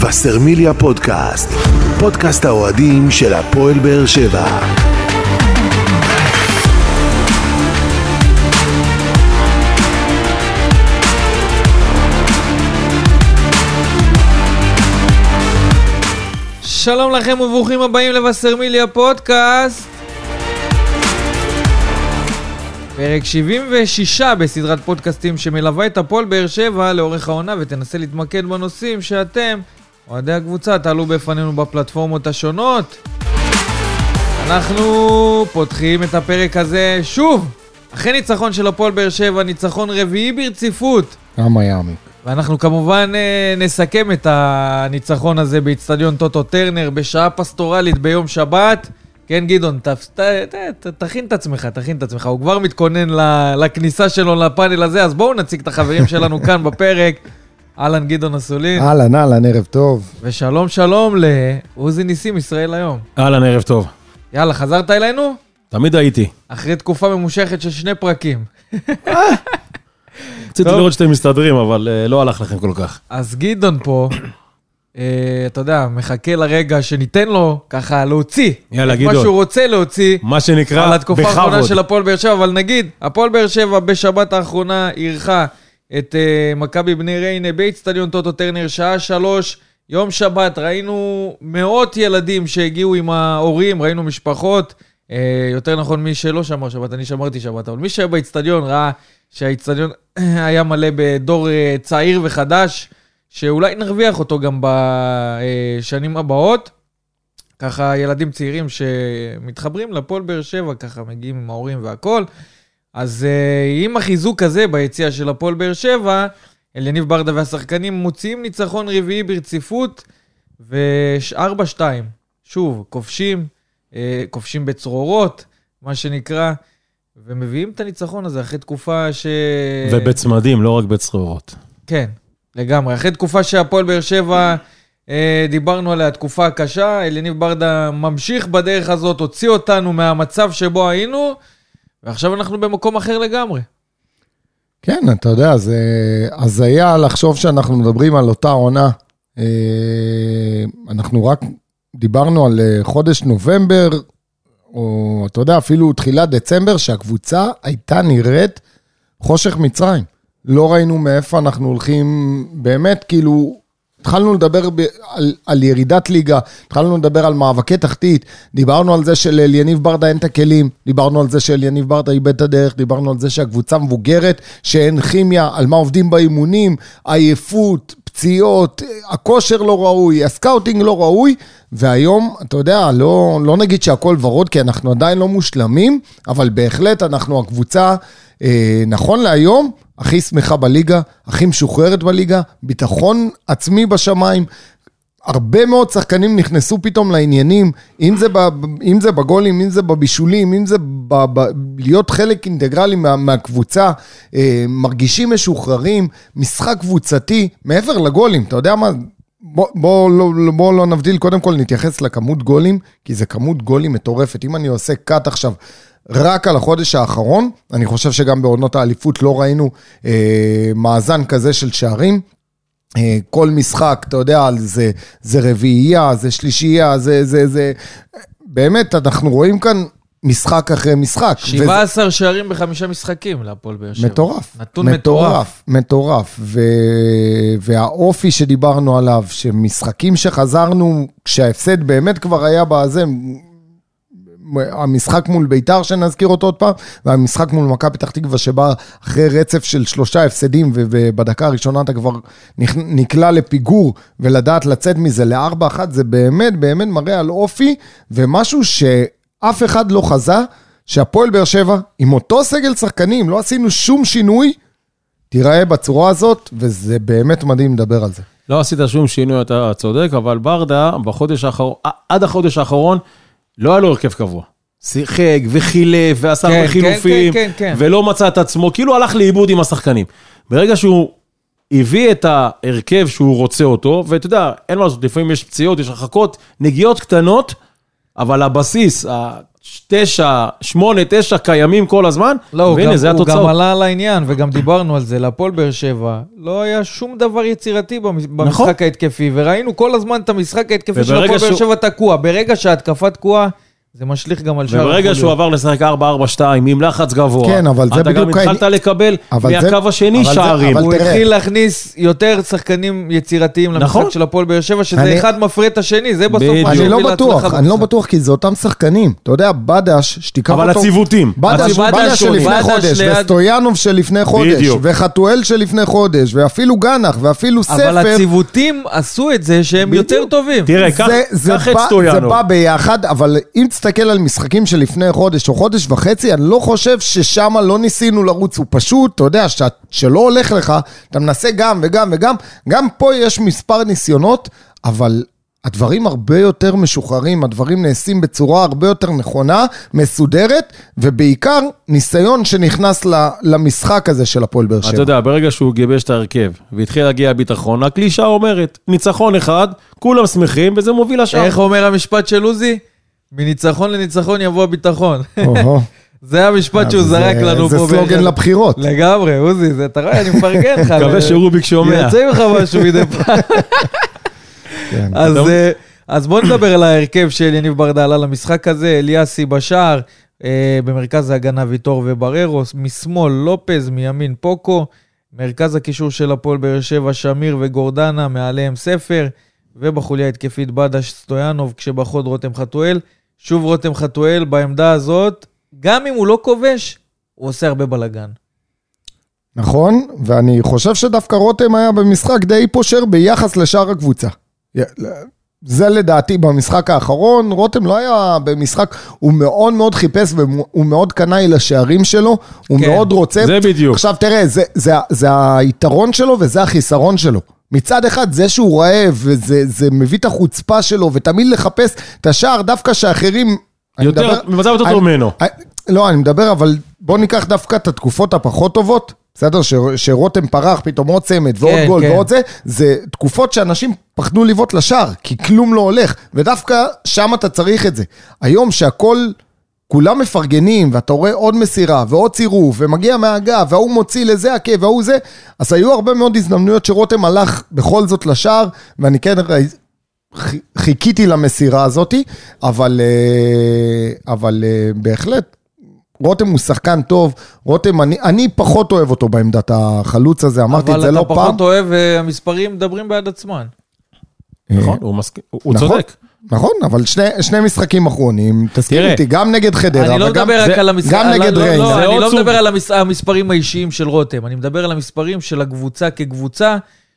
וסרמיליה פודקאסט, פודקאסט האוהדים של הפועל באר שבע. שלום לכם וברוכים הבאים לבשרמיליה פודקאסט. פרק 76 בסדרת פודקאסטים שמלווה את הפועל באר שבע לאורך העונה ותנסה להתמקד בנושאים שאתם, אוהדי הקבוצה, תעלו בפנינו בפלטפורמות השונות. אנחנו פותחים את הפרק הזה שוב, אחרי ניצחון של הפועל באר שבע, ניצחון רביעי ברציפות. כמה יעמיק. ואנחנו כמובן אה, נסכם את הניצחון הזה באיצטדיון טוטו טרנר בשעה פסטורלית ביום שבת. כן, גדעון, ת, ת, ת, ת, תכין את עצמך, תכין את עצמך. הוא כבר מתכונן לכניסה שלו לפאנל הזה, אז בואו נציג את החברים שלנו כאן בפרק. אהלן גדעון אסולין. אהלן, אהלן, ערב טוב. ושלום שלום לעוזי ניסים, ישראל היום. אהלן, ערב טוב. יאללה, חזרת אלינו? תמיד הייתי. אחרי תקופה ממושכת של שני פרקים. רציתי. לראות שאתם מסתדרים, אבל אה, לא הלך לכם כל כך. אז גדעון פה, אה, אתה יודע, מחכה לרגע שניתן לו ככה להוציא. יאללה, את מה גדעון. שהוא רוצה להוציא. מה שנקרא, על התקופה האחרונה בכבוד. של הפועל באר שבע, אבל נגיד, הפועל באר שבע בשבת האחרונה אירחה את uh, מכבי בני ריינה באיצטדיון טוטו טרנר, שעה שלוש, יום שבת, ראינו מאות ילדים שהגיעו עם ההורים, ראינו משפחות, uh, יותר נכון מי שלא שמר שבת, אני שמרתי שבת, אבל מי שהיה באיצטדיון ראה שהאיצטדיון היה מלא בדור uh, צעיר וחדש, שאולי נרוויח אותו גם בשנים הבאות. ככה ילדים צעירים שמתחברים לפועל באר שבע, ככה מגיעים עם ההורים והכל. אז uh, עם החיזוק הזה ביציאה של הפועל באר שבע, אליניב ברדה והשחקנים מוציאים ניצחון רביעי ברציפות, ו-4-2. שוב, כובשים, uh, כובשים בצרורות, מה שנקרא, ומביאים את הניצחון הזה אחרי תקופה ש... ובצמדים, לא רק בצרורות. כן, לגמרי. אחרי תקופה שהפועל באר שבע, אה, דיברנו עליה, תקופה קשה, אליניב ברדה ממשיך בדרך הזאת, הוציא אותנו מהמצב שבו היינו, ועכשיו אנחנו במקום אחר לגמרי. כן, אתה יודע, זה הזיה לחשוב שאנחנו מדברים על אותה עונה. אה, אנחנו רק דיברנו על אה, חודש נובמבר, או אתה יודע, אפילו תחילת דצמבר, שהקבוצה הייתה נראית חושך מצרים. לא ראינו מאיפה אנחנו הולכים, באמת, כאילו, התחלנו לדבר ב, על, על ירידת ליגה, התחלנו לדבר על מאבקי תחתית, דיברנו על זה שלאליניב ברדה אין את הכלים, דיברנו על זה שאליניב ברדה איבד את הדרך, דיברנו על זה שהקבוצה מבוגרת, שאין כימיה, על מה עובדים באימונים, עייפות, פציעות, הכושר לא ראוי, הסקאוטינג לא ראוי, והיום, אתה יודע, לא, לא נגיד שהכל ורוד, כי אנחנו עדיין לא מושלמים, אבל בהחלט אנחנו הקבוצה, נכון להיום, הכי שמחה בליגה, הכי משוחררת בליגה, ביטחון עצמי בשמיים. הרבה מאוד שחקנים נכנסו פתאום לעניינים, אם זה, ב, אם זה בגולים, אם זה בבישולים, אם זה ב, ב, להיות חלק אינטגרלי מה, מהקבוצה, אה, מרגישים משוחררים, משחק קבוצתי, מעבר לגולים, אתה יודע מה? בוא, בוא, לא, בוא לא נבדיל, קודם כל נתייחס לכמות גולים, כי זה כמות גולים מטורפת. אם אני עושה קאט עכשיו רק על החודש האחרון, אני חושב שגם בעונות האליפות לא ראינו אה, מאזן כזה של שערים. אה, כל משחק, אתה יודע, זה, זה רביעייה, זה שלישייה, זה, זה, זה... באמת, אנחנו רואים כאן משחק אחרי משחק. 17 שערים בחמישה משחקים להפועל באר שבע. מטורף. נתון מטורף. מטורף. ו... והאופי שדיברנו עליו, שמשחקים שחזרנו, כשההפסד באמת כבר היה בזה, המשחק מול ביתר, שנזכיר אותו עוד פעם, והמשחק מול מכבי פתח תקווה, שבא אחרי רצף של שלושה הפסדים, ובדקה הראשונה אתה כבר נקלע לפיגור, ולדעת לצאת מזה לארבע אחת, זה באמת באמת מראה על אופי, ומשהו שאף אחד לא חזה, שהפועל באר שבע, עם אותו סגל שחקנים, לא עשינו שום שינוי, תיראה בצורה הזאת, וזה באמת מדהים לדבר על זה. לא עשית שום שינוי, אתה צודק, אבל ברדה, בחודש האחרון, עד החודש האחרון, לא היה לו הרכב קבוע. שיחק וחילף ועשה כן, הרבה כן, כן, כן, כן. ולא מצא את עצמו, כאילו הלך לאיבוד עם השחקנים. ברגע שהוא הביא את ההרכב שהוא רוצה אותו, ואתה יודע, אין מה לעשות, לפעמים יש פציעות, יש הרחקות, נגיעות קטנות, אבל הבסיס, תשע, שמונה, תשע קיימים כל הזמן, לא, והנה, גם, זה הוא גם התוצאות. עלה על העניין, וגם דיברנו על זה, להפועל באר שבע, לא היה שום דבר יצירתי במש... נכון. במשחק ההתקפי, וראינו כל הזמן את המשחק ההתקפי של הפועל באר שבע תקוע. ברגע שההתקפה תקועה, זה משליך גם על שאר וברגע החוליות. שהוא עבר לשחק 4-4-2 עם לחץ גבוה, כן, אבל זה אתה גם התחלת לקבל מהקו השני שערים. הוא תראה. התחיל להכניס יותר שחקנים יצירתיים למשחק נכון. של הפועל באר שבע, שזה אני- אחד מפרה את השני, זה בסוף בדיוק. מה אני לא בטוח, אני לא. בטוח, כי זה אותם שחקנים. אתה יודע, בדש, שתיקח אותו... אבל הציוותים. בדש. שלפני בדש חודש, ליד- וסטויאנוב שלפני חודש, בדיוק. וחתואל שלפני חודש, ואפילו גנח, ואפילו ספר. אבל הציוותים עשו את זה שהם. יותר טובים. תראה, קח זה, זה, קח את בא, זה סטויאנוב. בא ביחד, אבל אם תסתכל על משחקים שלפני חודש או חודש וחצי, אני לא חושב ששם לא ניסינו לרוץ. הוא פשוט, אתה יודע, ש, שלא הולך לך, אתה מנסה גם וגם וגם. גם פה יש מספר ניסיונות, אבל הדברים הרבה יותר משוחררים, הדברים נעשים בצורה הרבה יותר נכונה, מסודרת, ובעיקר ניסיון שנכנס ל- למשחק הזה של הפועל באר אתה שבע. יודע, ברגע שהוא גיבש את ההרכב והתחיל להגיע הביטחון, הקלישה אומרת, ניצחון אחד, כולם שמחים וזה מוביל לשאר. איך אומר המשפט של עוזי? מניצחון לניצחון יבוא הביטחון. זה המשפט שהוא זרק לנו פה. זה סלוגן. לבחירות. לגמרי, עוזי, אתה רואה, אני מפרגן לך. מקווה שרוביק שומע. יוצא ממך משהו מדי פעם. כן. אז, אה, אז בוא נדבר על ההרכב של יניב ברדל על המשחק הזה, אליאסי בשער, אה, במרכז ההגנה ויטור ובררו, משמאל לופז, מימין פוקו, מרכז הקישור של הפועל באר שבע, שמיר וגורדנה, מעליהם ספר, ובחוליה התקפית בדש סטויאנוב, כשבחוד רותם חתואל. שוב רותם חתואל בעמדה הזאת, גם אם הוא לא כובש, הוא עושה הרבה בלאגן. נכון, ואני חושב שדווקא רותם היה במשחק די פושר ביחס לשאר הקבוצה. זה לדעתי במשחק האחרון, רותם לא היה במשחק, הוא מאוד מאוד חיפש והוא מאוד קנאי לשערים שלו, הוא כן. מאוד רוצה. זה בדיוק. עכשיו תראה, זה, זה, זה היתרון שלו וזה החיסרון שלו. מצד אחד, זה שהוא רעב, וזה זה מביא את החוצפה שלו, ותמיד לחפש את השער, דווקא שאחרים... יותר, במצב יותר טוב ממנו. לא, אני מדבר, אבל בוא ניקח דווקא את התקופות הפחות טובות, בסדר? ש, שרותם פרח, פתאום עוד צמד ועוד כן, גול כן. ועוד זה, זה תקופות שאנשים פחדו לבעוט לשער, כי כלום לא הולך, ודווקא שם אתה צריך את זה. היום שהכל, כולם מפרגנים, ואתה רואה עוד מסירה ועוד צירוף, ומגיע מהאגף, וההוא מוציא לזה עקב, וההוא זה, אז היו הרבה מאוד הזדמנויות שרותם הלך בכל זאת לשער, ואני כן חיכיתי למסירה הזאתי, אבל, אה, אבל אה, בהחלט, רותם הוא שחקן טוב, רותם, אני, אני פחות אוהב אותו בעמדת החלוץ הזה, אמרתי את זה לא אבל אתה פעם. פחות אוהב, אה, המספרים מדברים בעד עצמם. נכון, הוא מסכים, הוא הוא נכון. צודק. נכון, אבל שני, שני משחקים אחרונים, תסכים תראה, איתי, גם נגד חדרה, אני לא וגם- מדבר רק זה- על המשחק, גם נגד לא, ריינה. לא, אני לא סוג. מדבר על המס- המספרים האישיים של רותם, אני מדבר על המספרים של הקבוצה כקבוצה,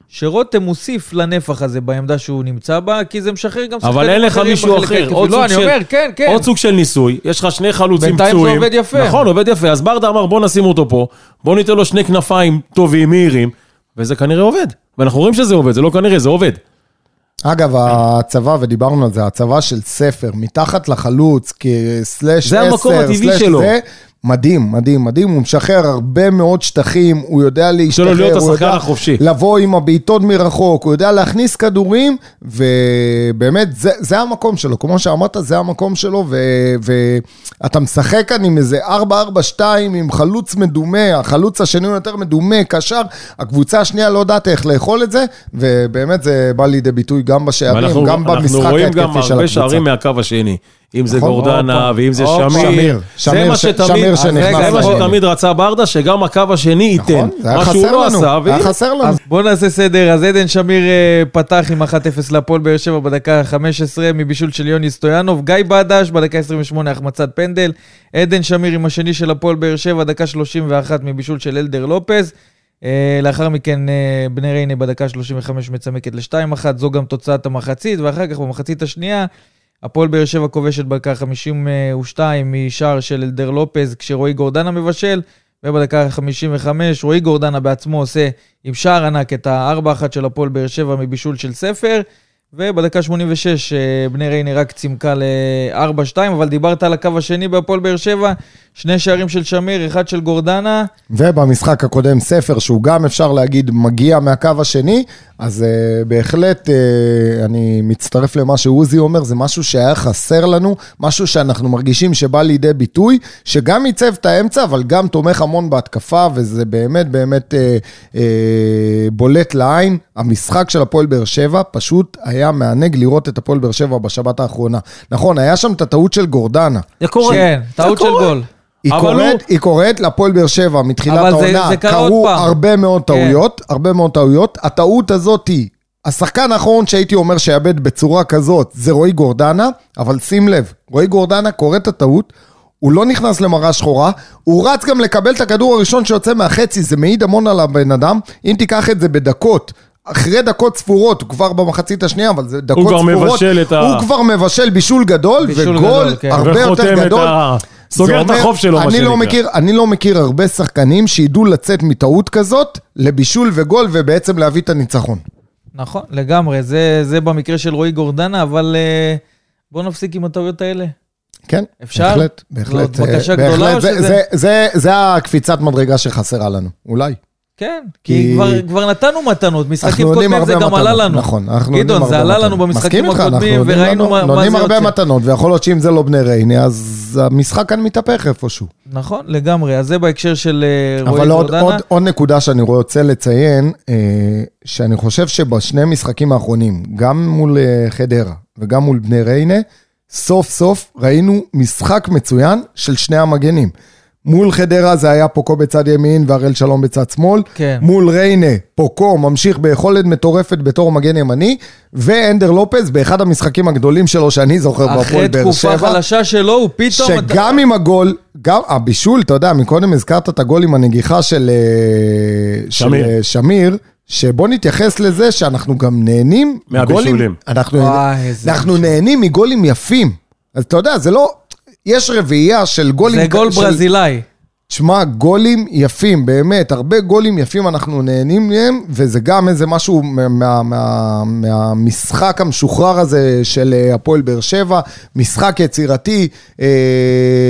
שרותם מוסיף לנפח הזה בעמדה שהוא נמצא בה, כי זה משחרר גם אבל אין לך אחרים מישהו אחר. עוד לא, סוג אני של- אומר, כן, כן. עוד סוג של ניסוי, יש לך שני חלוצים בינתיים זה פצועים. עובד יפה. נכון, עובד יפה. אז ברדה אמר, בוא נשים אותו פה, בוא ניתן לו שני כנפיים טובים, מהירים, וזה כנראה עובד. ואנחנו רואים שזה עובד, זה לא כנראה, זה עובד. אגב, הצבא, ודיברנו על זה, הצבא של ספר, מתחת לחלוץ, כסלאש זה המקום עשר, הטבעי סלאש שלו. זה, מדהים, מדהים, מדהים, הוא משחרר הרבה מאוד שטחים, הוא יודע להשתחרר, להיות הוא השחקן יודע החופשי. לבוא עם הבעיטות מרחוק, הוא יודע להכניס כדורים, ובאמת, זה, זה המקום שלו, כמו שאמרת, זה המקום שלו, ו- ואתה משחק כאן עם איזה 4-4-2, עם חלוץ מדומה, החלוץ השני הוא יותר מדומה, קשר, הקבוצה השנייה לא יודעת איך לאכול את זה, ובאמת זה בא לידי ביטוי גם בשערים, ואנחנו גם אנחנו במשחק רואים גם ההתקפי של הרבה הקבוצה. שערים מהקו השני. אם זה נכון. גורדנה. ואם זה. שמיר. שמיר, זה שמיר מה שתמיד- זה מה. שתמיד רצה ברדה, שגם הקו השני ייתן. נכון, זה היה מה שהוא חסר לא לנו, עשה, היה. חסר לנו. אז בואו נעשה סדר. אז עדן שמיר אה, פתח עם 1-0 להפועל באר שבע בדקה ה-15 מבישול של יוני סטויאנוב. גיא בדש בדקה 28 החמצת פנדל. עדן שמיר עם השני של הפועל באר שבע, דקה 31 מבישול של אלדר לופז. אה, לאחר מכן אה, בני ריינה בדקה 35 מצמקת ל-2-1, זו גם תוצאת המחצית, ואחר כך במחצית השנייה, הפועל באר שבע כובשת בדקה 52 משער של אלדר לופז, כשרועי גורדנה מבשל, ובדקה ה-55 רועי גורדנה בעצמו עושה עם שער ענק את ה-4-1 של הפועל באר שבע מבישול של ספר, ובדקה 86 אה, בני ריינה רק צימקה ל-4-2, אבל דיברת על הקו השני בהפועל באר שבע, שני שערים של שמיר, אחד של גורדנה. ובמשחק הקודם ספר, שהוא גם אפשר להגיד מגיע מהקו השני, אז uh, בהחלט uh, אני מצטרף למה שעוזי אומר, זה משהו שהיה חסר לנו, משהו שאנחנו מרגישים שבא לידי ביטוי, שגם ייצב את האמצע, אבל גם תומך המון בהתקפה, וזה באמת באמת uh, uh, בולט לעין. המשחק של הפועל באר שבע פשוט היה מענג לראות את הפועל באר שבע בשבת האחרונה. נכון, היה שם את הטעות של גורדנה. זה קורה. כן, זה טעות של. גול. היא קוראת, הוא- היא קוראת להפועל באר שבע מתחילת זה- העונה, זה עוד קרו. הרבה מאוד כן. טעויות, הרבה מאוד טעויות. הטעות הזאת היא, השחקן האחרון שהייתי אומר שיאבד בצורה כזאת זה רועי גורדנה, אבל שים לב, רועי גורדנה קורא את הטעות, הוא לא נכנס למראה שחורה, הוא רץ גם לקבל את הכדור הראשון שיוצא מהחצי, זה מעיד המון על הבן אדם. אם תיקח את זה בדקות, אחרי דקות ספורות, הוא כבר במחצית השנייה, אבל זה דקות כבר ספורות, מבשל את ה- הוא כבר מבשל בישול גדול, בישול וגול גדול, כן. הרבה יותר וחותם את גדול. ה- זה סוגר את החוב שלו, מה אני לא שנקרא. מכיר, אני לא מכיר הרבה שחקנים שידעו לצאת מטעות כזאת לבישול וגול ובעצם להביא את הניצחון. נכון, לגמרי, זה, זה במקרה של רועי גורדנה, אבל אה, בואו נפסיק עם הטעויות האלה. כן, אפשר? בהחלט, בהחלט. זאת בקשה אה, גדולה בהחלט, או זה- שזה- זה- זה- זה הקפיצת מדרגה שחסרה לנו, אולי. כן, כי, כבר, נתנו מתנות, משחקים נותנים קודמים זה גם מתנות, עלה לנו. נכון, אנחנו נותנים גדעון, הרבה זה עלה מתנות. לנו במשחקים הקודמים, נותנים וראינו מה, מה נותנים זה הרבה יוצא. מתנות, ויכול להיות שאם זה לא בני ריינה, אז המשחק כאן מתהפך איפשהו. נכון, לגמרי, אז זה בהקשר של אה, רועי אבל עוד, גורדנה. עוד, עוד נקודה שאני רוצה לציין, אה, שאני חושב שבשני המשחקים האחרונים, גם מול אה, חדרה וגם מול בני ריינה, סוף סוף ראינו משחק מצוין של שני המגנים. מול חדרה זה היה פוקו בצד ימין והראל שלום בצד שמאל. כן. מול ריינה, פוקו ממשיך ביכולת מטורפת בתור מגן ימני, ואנדר לופז באחד המשחקים הגדולים שלו שאני זוכר בהפועל אחרי באר תקופה שבע. חלשה שלו, הוא פתאום... אתה- שגם עם הגול, גם הבישול, אתה יודע, מקודם הזכרת את הגול עם הנגיחה של אה, של, שמיר. אה, שמיר, שבוא נתייחס לזה שאנחנו גם נהנים מהבישולים. מגולים- אנחנו, וואי, אנחנו נהנים מגולים יפים. אז אתה יודע, זה לא... יש רביעייה של גולים... זה גול של- ברזילאי. תשמע, גולים יפים, באמת, הרבה גולים יפים אנחנו נהנים מהם, וזה גם איזה משהו מה, מה, מה, מהמשחק המשוחרר הזה של אה, הפועל באר שבע, משחק יצירתי, אה,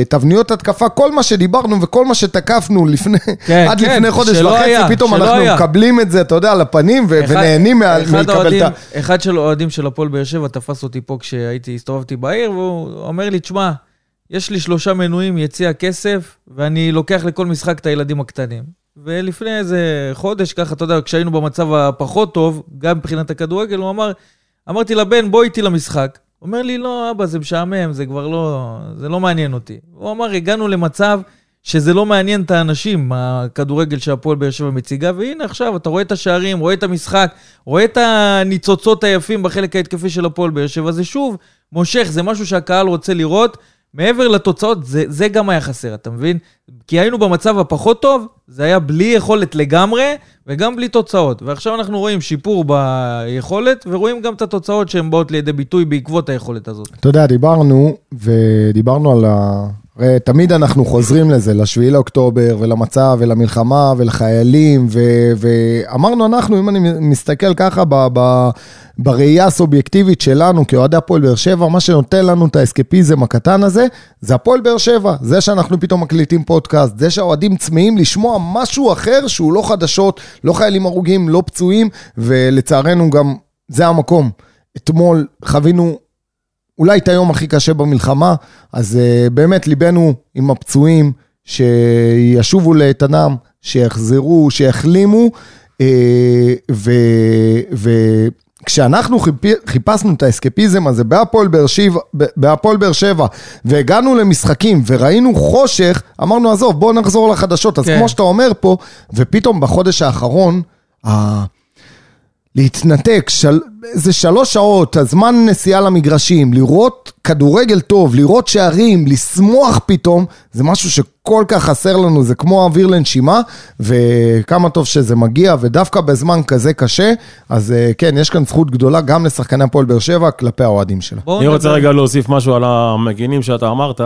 תבניות התקפה, כל מה שדיברנו וכל מה שתקפנו לפני, כן, עד כן, לפני חודש וחצי, היה, פתאום אנחנו היה. מקבלים את זה, אתה יודע, על הפנים, ו- אחד- ונהנים מה- מלקבל את ה... אחד של האוהדים של הפועל באר שבע תפס אותי פה כשהייתי, הסתובבתי בעיר, והוא אומר לי, תשמע, יש לי שלושה מנויים, יציע כסף, ואני לוקח לכל משחק את הילדים הקטנים. ולפני איזה חודש, ככה, אתה יודע, כשהיינו במצב הפחות טוב, גם מבחינת הכדורגל, הוא אמר, אמרתי לבן, בוא איתי למשחק. הוא אומר לי, לא, אבא, זה משעמם, זה כבר לא, זה לא מעניין אותי. הוא אמר, הגענו למצב שזה לא מעניין את האנשים, הכדורגל שהפועל באר שבע מציגה, והנה עכשיו, אתה רואה את השערים, רואה את המשחק, רואה את הניצוצות היפים בחלק ההתקפי של הפועל באר שבע, זה שוב מושך, זה משהו שהקהל רוצה לראות. מעבר לתוצאות, זה, זה גם היה חסר, אתה מבין? כי היינו במצב הפחות טוב, זה היה בלי יכולת לגמרי, וגם בלי תוצאות. ועכשיו אנחנו רואים שיפור ביכולת, ורואים גם את התוצאות שהן באות לידי ביטוי בעקבות היכולת הזאת. אתה יודע, דיברנו, ודיברנו על ה... הרי תמיד אנחנו חוזרים לזה, לשביעי לאוקטובר, ולמצב, ולמלחמה, ולחיילים, ו... ואמרנו אנחנו, אם אני מסתכל ככה ב... ב... בראייה הסובייקטיבית שלנו כאוהדי הפועל באר שבע, מה שנותן לנו את האסקפיזם הקטן הזה, זה הפועל באר שבע. זה שאנחנו פתאום מקליטים פודקאסט, זה שהאוהדים צמאים לשמוע משהו אחר שהוא לא חדשות, לא חיילים הרוגים, לא פצועים, ולצערנו גם זה המקום. אתמול חווינו אולי את היום הכי קשה במלחמה, אז uh, באמת ליבנו עם הפצועים, שישובו לאיתנם, שיחזרו, שיחלימו, uh, ו... ו כשאנחנו חיפ... חיפשנו את האסקפיזם הזה בהפועל באר שבע, בהפועל באר שבע והגענו למשחקים וראינו חושך, אמרנו עזוב בואו נחזור לחדשות, אז כן. כמו שאתה אומר פה, ופתאום בחודש האחרון. להתנתק, של... זה שלוש שעות, הזמן נסיעה למגרשים, לראות כדורגל טוב, לראות שערים, לשמוח פתאום, זה משהו שכל כך חסר לנו, זה כמו אוויר לנשימה, וכמה טוב שזה מגיע, ודווקא בזמן כזה קשה, אז אה, כן, יש כאן זכות גדולה גם לשחקני הפועל באר שבע כלפי האוהדים שלה. אני רוצה רגע להוסיף משהו על המגינים שאתה אמרת.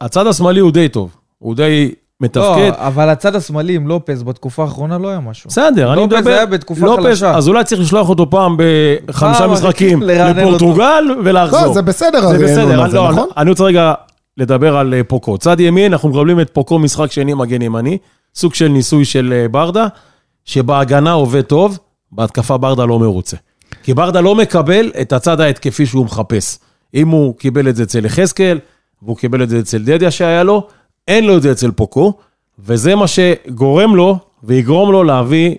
הצד השמאלי הוא די טוב. הוא די מתפקד. לא, אבל הצד השמאלי עם לופז בתקופה האחרונה לא היה משהו. בסדר, אני לופז מדבר... היה בתקופה לופז, חלשה. אז אולי צריך לשלוח אותו פעם בחמישה משחקים לפורטוגל ולחזור. לא, זה בסדר, זה בסדר, לא, נכון? אני רוצה רגע לדבר על אה, פוקו. צד ימין, אנחנו מקבלים את פוקו משחק שני מגן ימני, סוג של ניסוי של אה, ברדה, שבהגנה עובד טוב, בהתקפה ברדה לא מרוצה. כי ברדה לא מקבל את הצד ההתקפי שהוא מחפש. אם הוא קיבל את זה אצל יחזקאל, והוא קיבל את זה אצל דדיה שהיה לו, אין לו את זה אצל פוקו, וזה מה שגורם לו ויגרום לו להביא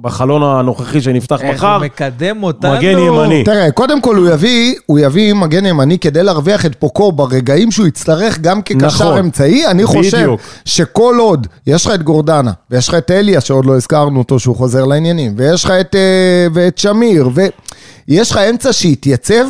בחלון הנוכחי שנפתח איך מחר, הוא מקדם אותנו. מגן ימני. תראה, קודם כל הוא יביא, הוא יביא מגן ימני כדי להרוויח את פוקו ברגעים שהוא יצטרך גם כקשר נכון. אמצעי. אני חושב בדיוק. שכל עוד יש לך את גורדנה, ויש לך את אליה שעוד לא הזכרנו אותו שהוא חוזר לעניינים, ויש לך את, אה, ואת שמיר, ויש לך אמצע שהתייצב.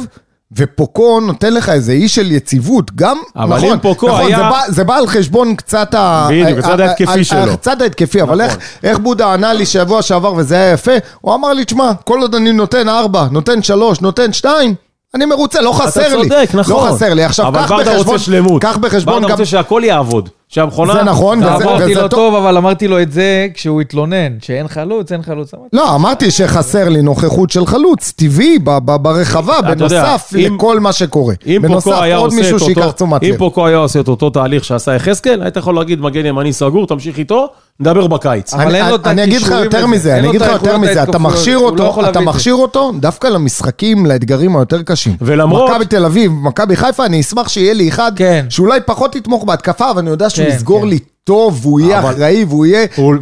ופוקו נותן לך איזה אי של יציבות, גם, אבל נכון, אם פוקו נכון, היה- זה בא, זה בא על חשבון קצת ה... בדיוק, הצד ההתקפי שלו. הצד ההתקפי, אבל איך, איך בודה ענה לי שבוע שעבר וזה היה יפה, הוא אמר לי, תשמע, כל עוד אני נותן ארבע, נותן שלוש, נותן שתיים, אני מרוצה, לא חסר אתה לי. צודק, נכון. לא חסר לי. עכשיו, אבל קח ברדה בחשבון, רוצה שלמות. קח בחשבון ברדה גם... רוצה שהכל יעבוד. שהמכונה... זה נכון, וזה- אמרתי וזה לו טוב. טוב, אבל אמרתי לו את זה כשהוא התלונן, שאין חלוץ, אין חלוץ. אמרתי, לא, אמרתי שחסר לי נוכחות של חלוץ, טבעי, ברחבה, אתה יודע, בנוסף אם- לכל מה שקורה. אם בנוסף, עוד מישהו את שייקח. תשומת אם לב. פוקו היה עושה את אותו תהליך שעשה יחזקאל, היית יכול להגיד מגן ימני סגור, תמשיך איתו, נדבר בקיץ. אבל אני- אין לו את אני אגיד לך הכישורים יותר. מזה, אני אגיד לך יותר מזה, אתה מכשיר לא אותו, אתה. מכשיר אותו דווקא למשחקים, לאתגרים היותר קשים. ולמרות- מכבי תל אביב, מכבי חיפה, אני אשמח שיהיה לי אחד, כן. שאולי פחות יתמוך בהתקפה, אבל אני יודע שהוא כן, יסגור כן. לי טוב, והוא יהיה אחראי, והוא יהיה... יהיה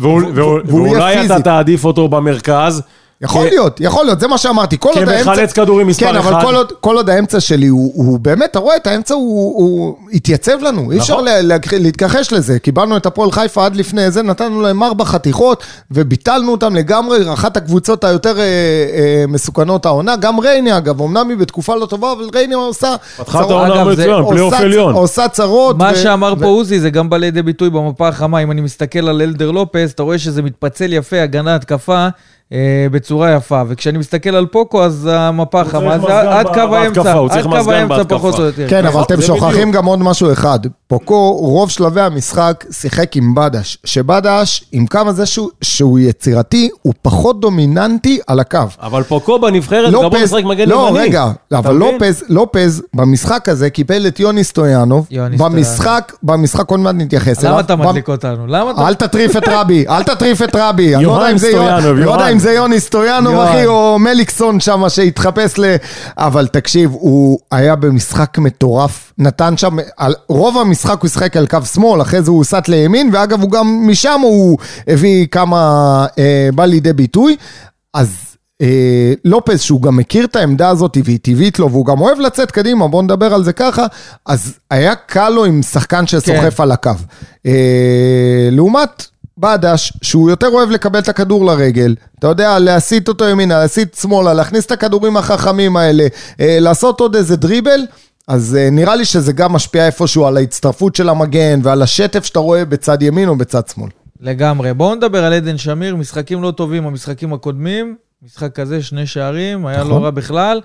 ואולי אתה פיזי. תעדיף אותו במרכז. יכול כ- להיות, יכול להיות, זה מה שאמרתי. כל עוד האמצע... כמחלץ כדורים מספר כן, אבל אחד. כל עוד, כל עוד האמצע שלי הוא, הוא באמת, אתה רואה את האמצע, הוא, הוא התייצב לנו. אי אפשר נכון. לה- לה- להתכחש לזה. קיבלנו את הפועל חיפה עד לפני זה, נתנו להם ארבע חתיכות, וביטלנו אותם לגמרי, אחת הקבוצות היותר אה, אה, מסוכנות העונה. גם ריינה, אגב, אמנם היא בתקופה לא טובה, אבל ריינה עושה... פתחה את צרות- העונה מצוין, פלייאוף עליון. עושה צרות. מה שאמר ו- פה עוזי זה גם בא לידי ביטוי במפה החמה. אם אני מסתכל על אלדר לופס, אתה רואה שזה מתפצל יפה, הגנה, התקפה, אה, בצורה יפה. וכשאני מסתכל על פוקו, אז המפה החמה זה עד קו האמצע. עד קו האמצע. פחות או יותר. כן, אבל נכון, אתם שוכחים. גם עוד משהו אחד. פוקו, רוב שלבי המשחק, שיחק עם בדש. שבדש, עם כמה זה שהוא, שהוא יצירתי, הוא פחות דומיננטי על הקו. אבל פוקו בנבחרת גם בוא נשחק מגן לא, ימני. רגע, אתה אבל? לופז, לופז במשחק הזה קיבל את יוני סטויאנוב. יוני במשחק, במשחק עוד מעט נתייחס אליו. למה אתה במ- מדליק אותנו? למה אתה... אל תטריף את רבי, אל תטריף את רבי. אני לא יודע יוהן אם זה יוהן- סטויאנוב, לא יודע. אם זה יוני סטויאנוב. אחי, או מליקסון שם שהתחפש ל... אבל תקשיב, הוא היה במשחק מטורף. נתן שם, על- רוב המשחק הוא שיחק על קו שמאל, אחרי זה הוא הוסט לימין, ואגב, הוא גם משם הוא הביא כמה... אה, בא לידי ביטוי. אז... אה, לופז, שהוא גם מכיר את העמדה הזאת והיא טבעית לו, והוא גם אוהב לצאת קדימה, בואו נדבר על זה ככה, אז היה קל לו עם שחקן שסוחף כן. על הקו. אה, לעומת בדש, שהוא יותר אוהב לקבל את הכדור לרגל, אתה יודע, להסיט אותו ימינה, להסיט שמאלה, להכניס את הכדורים החכמים האלה, אה, לעשות עוד איזה דריבל, אז אה, נראה לי שזה גם משפיע איפשהו על ההצטרפות של המגן ועל השטף שאתה רואה בצד ימין או בצד שמאל. לגמרי. בואו נדבר על עדן שמיר, משחקים לא טובים, המשחקים הקודמים. משחק כזה, שני שערים, היה נכון. לא רע בכלל.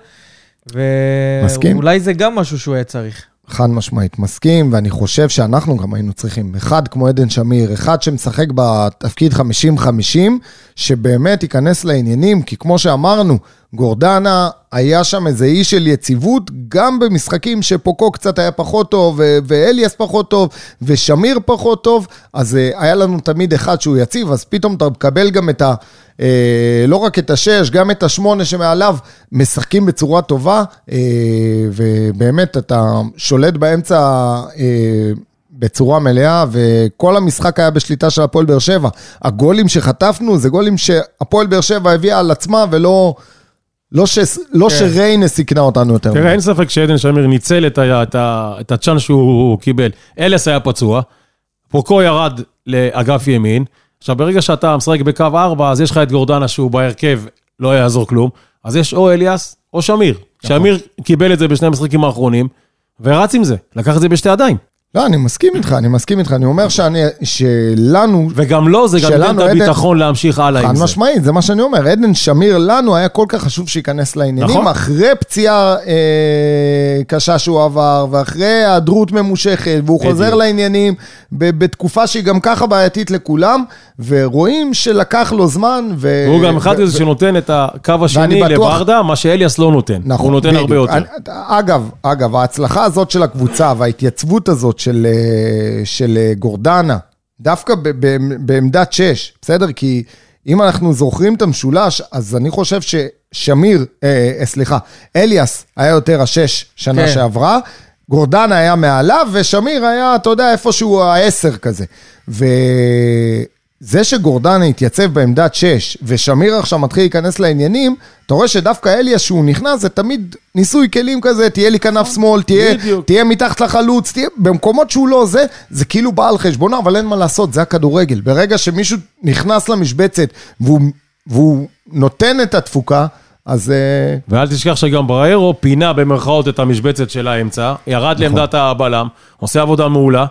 מסכים. ואולי זה גם משהו שהוא היה צריך. חד משמעית מסכים, ואני חושב שאנחנו גם היינו צריכים אחד כמו עדן שמיר, אחד שמשחק בתפקיד 50-50, שבאמת ייכנס לעניינים, כי כמו שאמרנו, גורדנה היה שם איזה אי של יציבות, גם במשחקים שפוקו קצת היה פחות טוב, ואליאס פחות טוב, ושמיר פחות טוב, אז uh, היה לנו תמיד אחד שהוא יציב, אז פתאום אתה מקבל גם את ה... Uh, לא רק את השש, גם את השמונה שמעליו, משחקים בצורה טובה, uh, ובאמת אתה שולט באמצע בצורה מלאה, וכל המשחק היה בשליטה של הפועל באר שבע. הגולים שחטפנו זה גולים שהפועל באר שבע הביאה על עצמה, ולא... לא, ש... לא כן. שריינה סיכנה אותנו יותר. תראה, אין ספק שעדן שמיר ניצל את ה- את ה- את הצ'אנס שהוא קיבל. אלס היה פצוע, פוקו ירד לאגף ימין. עכשיו, ברגע שאתה משחק בקו 4, אז יש לך את גורדנה שהוא בהרכב, לא יעזור כלום. אז יש או אליאס או שמיר. נכון. שמיר קיבל את זה בשני המשחקים האחרונים, ורץ עם זה, לקח את זה בשתי ידיים. לא, אני מסכים איתך, אני מסכים איתך. אני אומר שאני, שלנו, וגם לו זה גם ייתן את הביטחון להמשיך הלאה חד עם זה. משמעית, זה מה שאני אומר. עדן שמיר, לנו היה כל כך חשוב שייכנס לעניינים, נכון. אחרי פציעה אה, קשה שהוא עבר, ואחרי היעדרות ממושכת, והוא בדיוק. חוזר לעניינים בתקופה שהיא גם ככה בעייתית לכולם, ורואים שלקח לו זמן, ו... והוא גם אחד כזה שנותן את הקו השני בטוח- לברדה, מה שאליאס לא נותן. נכון, הוא נותן בדיוק. הרבה יותר. אני, אגב, אגב, ההצלחה הזאת של הקבוצה וההתייצבות הזאת של, אה, של אה, גורדנה, דווקא ב, ב, בעמדת 6, בסדר? כי אם אנחנו זוכרים את המשולש, אז אני חושב ששמיר, אה, אה, סליחה, אליאס היה יותר השש שנה כן. שעברה, גורדנה היה מעליו, ושמיר היה, אתה יודע, איפשהו העשר כזה. וזה שגורדנה התייצב בעמדת 6, ושמיר עכשיו מתחיל להיכנס לעניינים, אתה רואה שדווקא אליאס, שהוא נכנס, זה תמיד ניסוי כלים כזה, תהיה לי כנף שמאל, תהיה. תהיה מתחת לחלוץ, תהיה, במקומות שהוא לא זה, זה כאילו בא על חשבונו, אבל אין מה לעשות, זה הכדורגל. ברגע שמישהו נכנס למשבצת, והוא, והוא נותן את התפוקה, אז... אה, ואל תשכח שגם בריירו פינה במרכאות את המשבצת של האמצע, ירד נכון. לעמדת הבלם, עושה עבודה מעולה.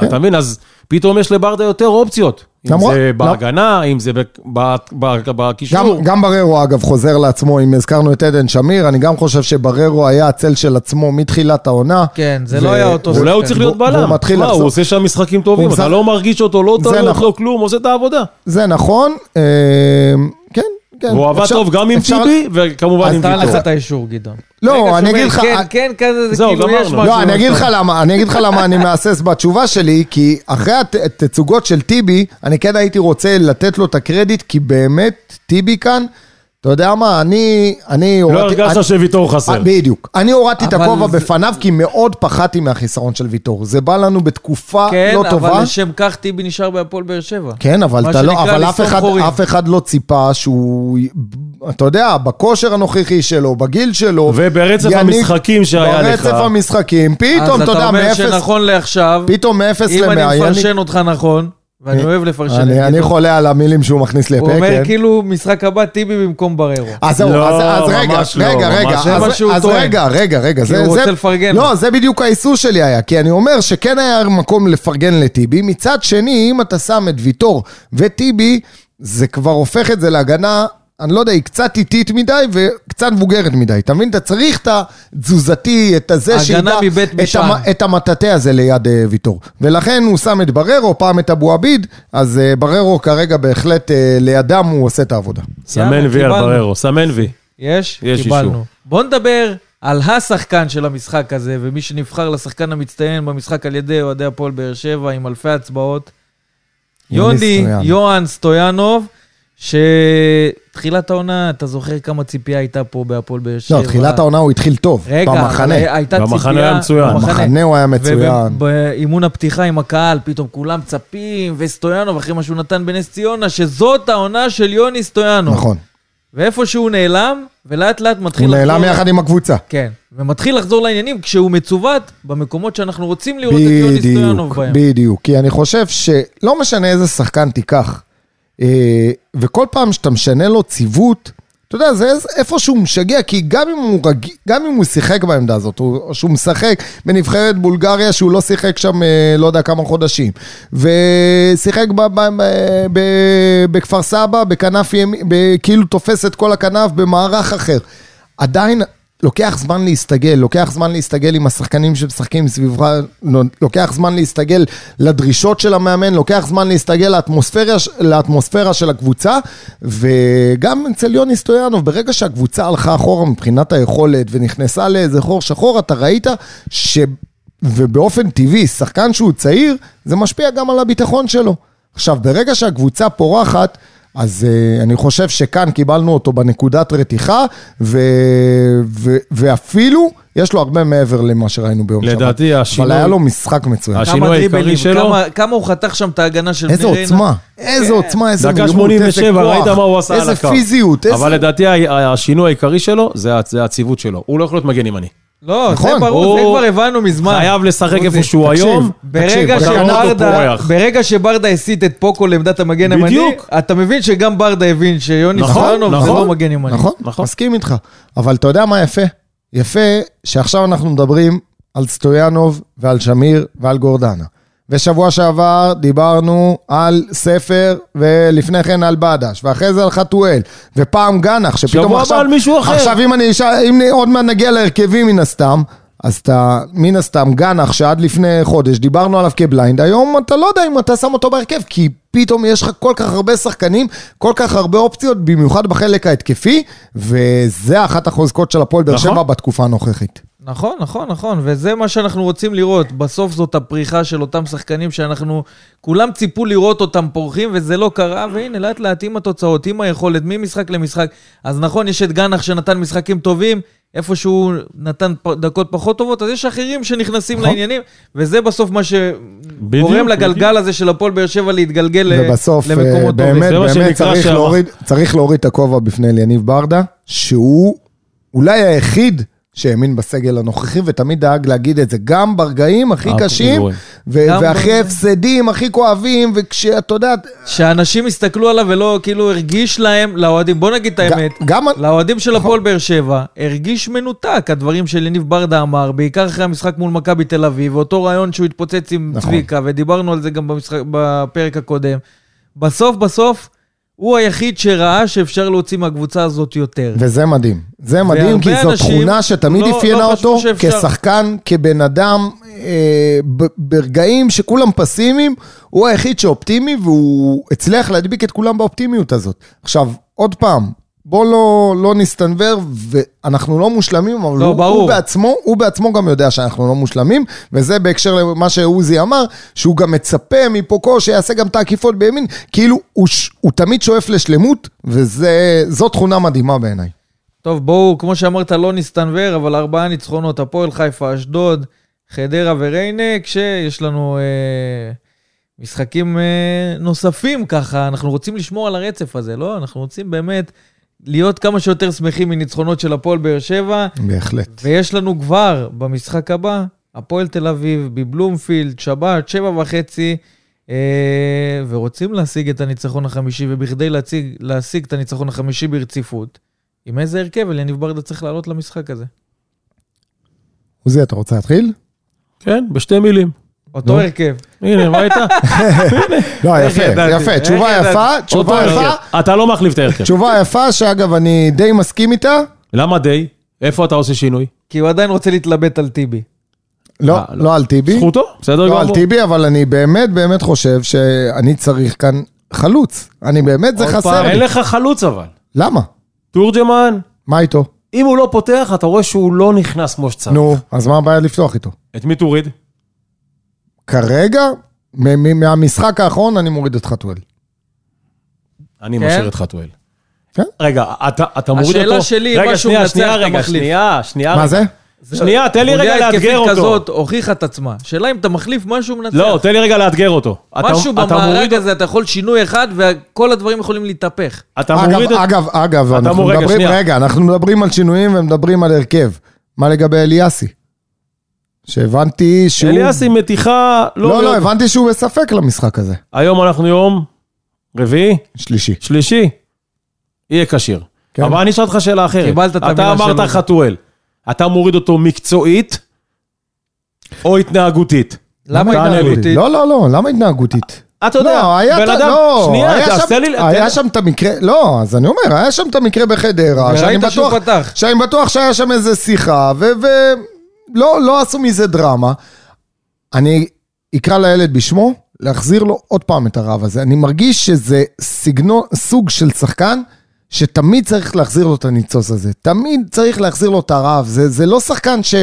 כן. אתה מבין? אז פתאום יש לברדה יותר אופציות. אם זה למ- בהגנה, אם זה ב- ב- ב- גם, בקישור. גם בררו, אגב, חוזר לעצמו, אם הזכרנו את עדן שמיר, אני גם חושב שבררו היה הצל של עצמו מתחילת העונה. כן, זה לא היה אותו אולי הוא. צריך להיות בלם. הוא עושה שם משחקים טובים, אתה לא מרגיש אותו, לא זה טעויות, נכון. לא כלום, עושה את העבודה. זה נכון, אה, כן, כן. והוא עבד טוב גם עם טיבי, וכמובן אז עם תן לך ויטור. את האישור, גדעון. לא, אני אגיד לך- כן, כן, כזה, זה זהו, כאילו יש. משהו. לא, אני אגיד לך למה, אני אגיד לך למה אני מהסס בתשובה שלי, כי אחרי הת- התצוגות של טיבי, אני כן הייתי רוצה לתת לו את הקרדיט, כי באמת, טיבי כאן, אתה יודע מה, אני... אני לא הורדתי- הרגשת אני- שוויתור חסר. אה, בדיוק. אני הורדתי את הכובע זה- בפניו, כי מאוד פחדתי מהחיסרון של ויטור. זה בא לנו בתקופה כן, לא טובה. אבל לשם כך טיבי נשאר בהפועל באר שבע. כן, אבל, אתה לא, אבל אף, אחד. אף אחד לא ציפה שהוא, אתה יודע, בכושר הנוכחי שלו, בגיל שלו. וברצף יניב- המשחקים שהיה לך. ברצף המשחקים, פתאום, אז אתה אתה יודע, אומר מאפס, שנכון לעכשיו, פתאום מאפס אם למאה. אני יניב- מפרשן אותך נכון, ואני אוהב לפרשן אני, חולה על המילים שהוא מכניס לי הוא לפה, אומר כן. כאילו משחק הבא טיבי במקום בררו. אז זהו, לא, אז, אז רגע, לא, רגע, רגע, אז, מה שהוא אז. רגע, רגע, רגע, כי הוא רוצה לפרגן לא. זה בדיוק ההיסוס שלי היה, כי אני אומר שכן היה מקום לפרגן לטיבי, מצד שני, אם אתה שם את ויטור וטיבי, זה כבר הופך את זה להגנה, אני לא יודע, היא קצת איטית מדי וקצת מבוגרת מדי, אתה מבין? אתה צריך את התזוזתי, את הזה הגנה מבית את, משען. המ, את המטאטא הזה ליד אה, ויטור. ולכן הוא שם את בררו, פעם את אבו עביד, אז אה, בררו כרגע בהחלט אה, לידם הוא עושה את העבודה. סמן וי על. בררו, סמן וי. יש? יש קיבלנו. אישור. בוא נדבר על השחקן של המשחק הזה, ומי שנבחר לשחקן המצטיין במשחק על ידי אוהדי הפועל באר שבע עם אלפי הצבעות. יוני יוני סטויאנוב. יוהאן שתחילת העונה, אתה זוכר כמה ציפייה הייתה פה בהפועל באר שבע? לא, תחילת העונה הוא התחיל טוב, רגע, במחנה. אבל הייתה ציפייה... במחנה היה מצוין. במחנה הוא היה מצוין. ובאימון הפתיחה עם הקהל, פתאום כולם מצפים, וסטויאנוב, אחרי מה שהוא נתן בנס ציונה, שזאת העונה של יוני סטויאנוב. נכון. ואיפה שהוא נעלם, ולאט לאט מתחיל הוא נעלם לחזור- יחד עם הקבוצה. כן, ומתחיל לחזור לעניינים כשהוא מצוות במקומות שאנחנו רוצים לראות את יוני סטויאנוב בהם. בדיוק. כי אני חושב שלא משנה איזה שחקן תיקח, וכל פעם שאתה משנה לו ציוות, אתה יודע, זה איפה שהוא משגע, כי גם אם הוא, רג... גם אם הוא שיחק בעמדה הזאת, או שהוא משחק בנבחרת בולגריה, שהוא לא שיחק שם אה, לא יודע כמה חודשים, ושיחק ב... ב... ב... בכפר סבא, בכנף ימין. כאילו תופס את כל הכנף במערך אחר. עדיין לוקח זמן להסתגל, לוקח זמן להסתגל עם השחקנים שמשחקים סביבך, לוקח זמן להסתגל לדרישות של המאמן, לוקח זמן להסתגל לאטמוספירה, לאטמוספירה של הקבוצה, וגם אצל יוני סטויאנוב, ברגע שהקבוצה הלכה אחורה מבחינת היכולת ונכנסה לאיזה חור שחור, אתה ראית ש... ובאופן טבעי, שחקן שהוא צעיר, זה משפיע גם על הביטחון שלו. עכשיו, ברגע שהקבוצה פורחת, אז uh, אני חושב שכאן קיבלנו אותו בנקודת רתיחה, ו, ו, ואפילו יש לו הרבה מעבר למה שראינו ביום שבת. לדעתי, השינוי- אבל היה לו משחק מצוין. השינוי העיקרי שלו- כמה- כמה הוא חתך שם את ההגנה של איזה בני ריינה. עוצמה, איזה עוצמה, איזה דקה 87, איזה כוח, ראית מה הוא עשה על איזה הקו. פיזיות, איזה... אבל לדעתי השינוי העיקרי שלו זה זה הציוות שלו. הוא לא יכול להיות מגן ימני. לא, זה נכון, ברור, זה כבר הבנו מזמן. חייב לשחק איפה שהוא היום. ברגע שברדה. ברגע שברדה הסיט את פוקו לעמדת המגן הימני. אתה מבין שגם ברדה הבין שיוני נכון, סטויאנוב זה נכון. לא מגן ימני. נכון, נכון. מסכים איתך. אבל אתה יודע מה יפה? יפה שעכשיו אנחנו מדברים על סטויאנוב ועל שמיר ועל גורדנה. ושבוע שעבר דיברנו על ספר, ולפני כן על בדש, ואחרי זה על חתואל, ופעם גנח, שפתאום שבוע עכשיו... הבא על מישהו אחר. עכשיו אם אני אשאל, אם עוד מעט נגיע להרכבים מן הסתם, אז אתה, מן הסתם, גנח, שעד לפני חודש דיברנו עליו כבליינד, היום אתה לא יודע אם אתה שם אותו בהרכב, כי פתאום יש לך כל כך הרבה שחקנים, כל כך הרבה אופציות, במיוחד בחלק ההתקפי, וזה אחת החוזקות של הפועל באר נכון. שבע בתקופה הנוכחית. נכון, נכון, נכון, וזה מה שאנחנו רוצים לראות. בסוף זאת הפריחה של אותם שחקנים שאנחנו, כולם ציפו לראות אותם פורחים, וזה לא קרה, והנה, לאט לאט עם התוצאות, עם היכולת, ממשחק למשחק. אז נכון, יש את גנח שנתן משחקים טובים, איפה שהוא נתן דקות פחות טובות, אז יש אחרים שנכנסים נכון. לעניינים, וזה בסוף מה בדיוק, שגורם לגלגל הזה של הפועל באר שבע להתגלגל ובסוף, אה, למקומות טובים. באמת, מה באמת צריך. להוריד, צריך להוריד את הכובע בפני אליניב ברדה, שהוא אולי היחיד שהאמין בסגל הנוכחי, ותמיד דאג להגיד את זה, גם ברגעים הכי קשים, ואחרי הפסדים הכי כואבים, וכשאתה יודע, שאנשים הסתכלו עליו ולא, כאילו, הרגיש להם, לאוהדים, בוא נגיד את האמת. לאוהדים של הפועל באר שבע, הרגיש מנותק, הדברים של יניב ברדה אמר, בעיקר אחרי המשחק מול מכבי תל אביב, ואותו רעיון שהוא התפוצץ עם נכון. צביקה, ודיברנו על זה גם בפרק הקודם. בסוף, בסוף, הוא היחיד שראה שאפשר להוציא מהקבוצה הזאת יותר. וזה מדהים. זה מדהים, כי זו תכונה שתמיד לא- אפיינה לא אותו שאפשר. כשחקן, כבן אדם, אה, ברגעים שכולם פסימיים, הוא היחיד שאופטימי, והוא הצליח להדביק את כולם באופטימיות הזאת. עכשיו, עוד פעם, בוא לא, לא נסתנוור, ואנחנו לא מושלמים, אבל לא, הוא, ברור. הוא, בעצמו, הוא בעצמו גם יודע שאנחנו לא מושלמים, וזה בהקשר למה שעוזי אמר, שהוא גם מצפה מפוקו שיעשה גם את העקיפות בימין, כאילו הוא, ש- הוא תמיד שואף לשלמות, וזו תכונה מדהימה בעיניי. טוב, בואו, כמו שאמרת, לא נסתנוור, אבל ארבעה ניצחונות, הפועל חיפה, אשדוד, חדרה וריינה, כשיש לנו אה, משחקים אה, נוספים ככה, אנחנו רוצים לשמור על הרצף הזה, לא? אנחנו רוצים באמת להיות כמה שיותר שמחים מניצחונות של הפועל באר שבע, בהחלט. ויש לנו כבר במשחק הבא, הפועל תל אביב, בבלומפילד, שבת, שבע וחצי, אה, ורוצים להשיג את הניצחון החמישי, ובכדי להציג, להשיג את הניצחון החמישי ברציפות, עם איזה הרכב אליניב ברדה צריך לעלות למשחק הזה? עוזי, אתה רוצה להתחיל? כן, בשתי מילים. אותו. הרכב. הנה, ראית? לא, איך יפה? יפה. תשובה? יפה, תשובה יפה. אתה לא מחליף את ההרכב. תשובה יפה, שאגב, אני די מסכים איתה. למה די? איפה אתה עושה שינוי? כי הוא עדיין רוצה להתלבט על טיבי. לא, אה, לא. לא על טיבי. זכותו, בסדר לא על גמור. טיבי, אבל אני באמת באמת חושב שאני צריך כאן חלוץ. אני באמת, זה חסר לי. אין לך חלוץ אבל. למה? תורג'מן, מה איתו? אם הוא לא פותח, אתה רואה שהוא לא נכנס כמו שצריך. נו, אז מה הבעיה לפתוח איתו? את מי תוריד? כרגע, מהמשחק האחרון אני מוריד את חתואל. אני כן? משאיר את חתואל. כן. רגע, אתה, אתה מוריד אותו? השאלה שלי, רגע, שנייה, מנצח, שנייה, אתה רגע, מחליף. שנייה, שנייה. מה רגע. זה? שנייה, תן לי רגע לאתגר התקפית אותו. כזאת הוכיחה את עצמה. שאלה אם אתה מחליף משהו מנצח. לא, תן לי רגע לאתגר אותו. משהו אתה במארג מוריד- הזה, אתה יכול שינוי אחד וכל הדברים יכולים להתהפך. אתה אגב, מוריד. אגב, אגב, אנחנו מדברים, שנייה. רגע, אנחנו מדברים על שינויים ומדברים על הרכב. מה לגבי אליאסי? שהבנתי שהוא... אליאסי מתיחה... לא, לא, הבנתי שהוא בספק למשחק הזה. היום אנחנו יום רביעי, שלישי. שלישי, יהיה כשיר. כן. אבל אני אשאל אותך שאלה אחרת. קיבלת את אתה המילה אמרת שלו. חתואל. אתה מוריד אותו מקצועית או התנהגותית? למה. התנהגותית? לא, לא, לא, למה התנהגותית? אתה יודע, לא, היה, בן אדם... לא, שנייה, היה, שם, לי... היה שם את המקרה, לא, אז אני אומר, היה שם את המקרה בחדרה, שאני בטוח. שאני בטוח שהיה שם איזה שיחה, ולא לא עשו מזה דרמה. אני אקרא לילד בשמו, להחזיר לו עוד פעם את הרעב הזה. אני מרגיש שזה סגנון, סוג של שחקן, שתמיד צריך להחזיר לו את הניצוץ הזה. תמיד צריך להחזיר לו את הרעב. זה, זה לא שחקן ש...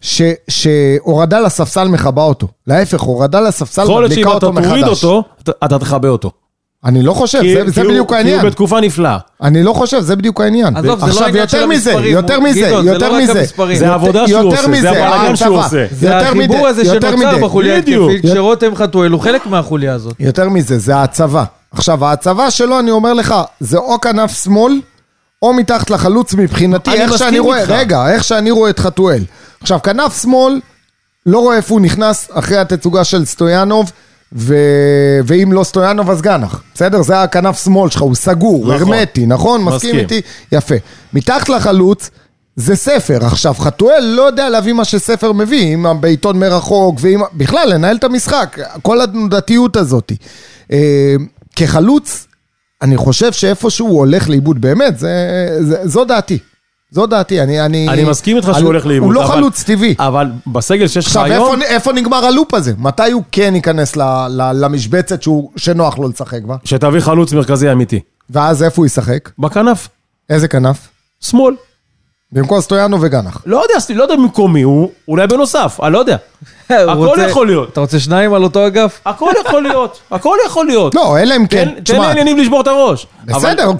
ש, שהורדה לספסל מכבה אותו. להפך, הורדה לספסל יכול להיות מדליקה שאם אתה אותו מחדש. תוריד אותו, אתה- אתה תכבה אותו. אני לא חושב, כי- זה, כי זה הוא- בדיוק כי העניין. הוא בתקופה נפלאה. אני לא חושב, זה בדיוק העניין. עזוב, זה לא עכשיו, העניין של יותר מזה, המספרים, יותר מזה, גדעון, זה יותר לא רק מזה. המספרים. זה יותר- העבודה שהוא יותר עושה, זה מזה, הבלאגן שהוא ההצבה. עושה. זה יותר החיבור הזה יותר שנוצר. בחוליה. התקפית, שרותם חתואל הוא חלק מהחוליה הזאת. יותר מזה, זה ההצבה. עכשיו, ההצבה שלו, אני אומר לך, זה או כנף שמאל, או מתחת לחלוץ מבחינתי, איך שאני רואה. רגע, איך שאני רואה את חתואל. עכשיו, כנף שמאל, לא רואה איפה הוא נכנס אחרי התצוגה של סטויאנוב, ו... ואם לא סטויאנוב אז גנח, בסדר? זה הכנף שמאל שלך, הוא סגור, נכון. הרמטי, נכון? מסכים מסכים. איתי? יפה. מתחת לחלוץ, זה ספר. עכשיו, חתואל לא יודע להביא מה שספר מביא, עם בעיתון מרחוק, ועם... בכלל, לנהל את המשחק, כל התנודתיות הזאת. אה, כחלוץ, אני חושב שאיפשהו הוא הולך לאיבוד, באמת, זה, זה, זו דעתי. זו דעתי, אני... אני, אני מסכים איתך שהוא הולך לאיבוד. הוא לא אבל- חלוץ טבעי. אבל בסגל שיש לך עכשיו, היום, איפה, איפה נגמר הלופ הזה? מתי הוא כן ייכנס ל, ל, למשבצת שהוא, שנוח לו לשחק בה? שתביא חלוץ מרכזי אמיתי. ואז איפה הוא ישחק? בכנף, איזה כנף? שמאל. במקום סטויאנו וגנח. לא יודע, לא יודע במקומי, הוא אולי בנוסף, אני לא יודע. הכל יכול להיות. אתה רוצה שניים על אותו אגף? הכל יכול להיות, הכל יכול להיות. לא, אלא אם כן, תן- לעניינים לשבור את הראש. בסדר,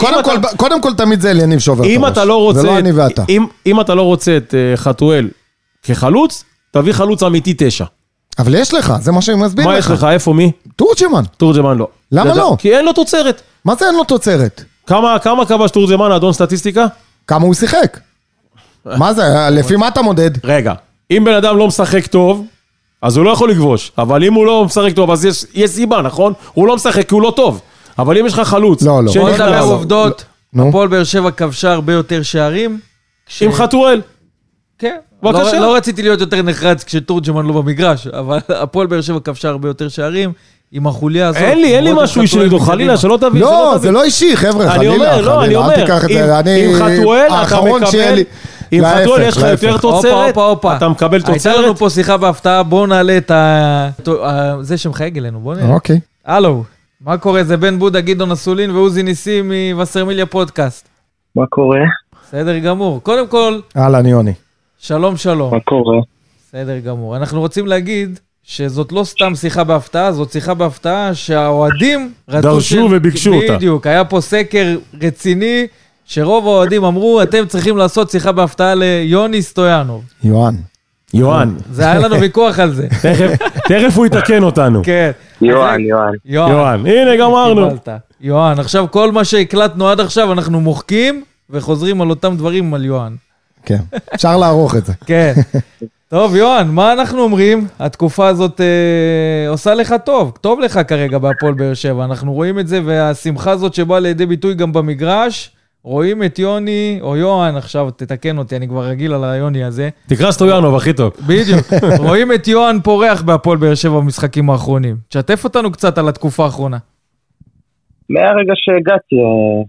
קודם כל, תמיד זה אליניב שובר את אם הראש. אתה לא רוצה, זה לא אני ואתה. אם- אתה לא רוצה את אה, חתואל כחלוץ, תביא חלוץ אמיתי תשע. אבל יש לך, זה מה שאני מסביר לך. מה יש לך, איפה מי? תורג'מן, תורג'מן לא. למה לא? כי אין לו תוצרת. מה זה אין לו תוצרת? כמה כמה כבש תורג'מן, אדון סטטיסטיקה? כמה הוא שיחק? מה זה, לפי מה אתה מודד? רגע, אם בן אדם לא משחק טוב, אז הוא לא יכול לכבוש. אבל אם הוא לא משחק טוב, אז יש, יש סיבה, נכון? הוא לא משחק כי הוא לא טוב. אבל אם יש לך חלוץ... לא, לא. בוא נדבר לא, עובדות. הפועל באר שבע כבשה הרבה יותר שערים. כש- עם חתואל. כן. בבקשה. לא, לא רציתי להיות יותר נחרץ כשתורג'מן לא במגרש, אבל הפועל באר שבע כבשה הרבה יותר שערים עם החוליה הזאת. אין לי, אין לי משהו אישי נגדו. חלילה, שלא תבין. לא, זה. לא אישי, חבר'ה, אני חלילה, אומר, לא, אני חלילה, אל תיקח את זה, אני... עם חתואל אתה האחרון שיהיה מקבל, לי- חתואל להפך, יש לך. יותר תוצרת. אתה מקבל הייתה לנו תוצרת. פה שיחה בהפתעה, בואו נעלה את ה... ה- זה שמחייג אלינו, בואו נראה. אוקיי. הלו, מה קורה? זה בן בודה, גדעון אסולין ועוזי ניסים מווסרמיליה פודקאסט. מה קורה? בסדר גמור. קודם כל, אהלן, יוני. שלום שלום. מה קורה? בסדר גמור. אנחנו רוצים להגיד שזאת לא סתם שיחה בהפתעה, זאת שיחה בהפתעה שהאוהדים רצו... דרשו וביקשו אותה. בדיוק, היה פה סקר רציני, שרוב האוהדים אמרו, אתם צריכים לעשות שיחה בהפתעה ליוני סטויאנוב. יוהן. יוהן, זה היה לנו ויכוח על זה. תכף- הוא יתקן אותנו. כן. יוהן, יוהן. יוהן. יוהן, הנה גמרנו. יוהן, עכשיו כל מה שהקלטנו עד עכשיו אנחנו מוחקים וחוזרים על אותם דברים על יוהן. כן, אפשר לערוך את זה. כן. טוב, יוהן, מה אנחנו אומרים? התקופה הזאת אה, עושה לך טוב, טוב לך כרגע בהפועל באר שבע. אנחנו רואים את זה, והשמחה הזאת שבאה לידי ביטוי גם במגרש, רואים את יוני, או יוהן, עכשיו תתקן אותי, אני כבר רגיל על היוני הזה. תקרא סטויאנוב, הכי טוב. בדיוק. רואים את יוהן פורח בהפועל באר שבע במשחקים האחרונים. תשתף אותנו קצת על התקופה האחרונה. מהרגע שהגעתי אה,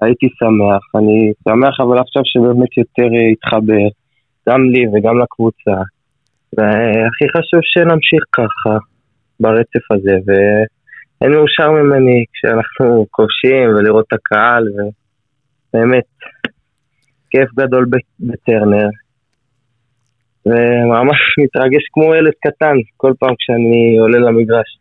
הייתי שמח. אני שמח אבל עכשיו שבאמת יותר התחבר, גם לי וגם לקבוצה. והכי חשוב שנמשיך ככה, ברצף הזה, ואין מאושר ממני כשאנחנו כובשים ולראות את הקהל, ובאמת, כיף גדול בטרנר. וממש מתרגש כמו ילד קטן כל פעם כשאני עולה למגרש.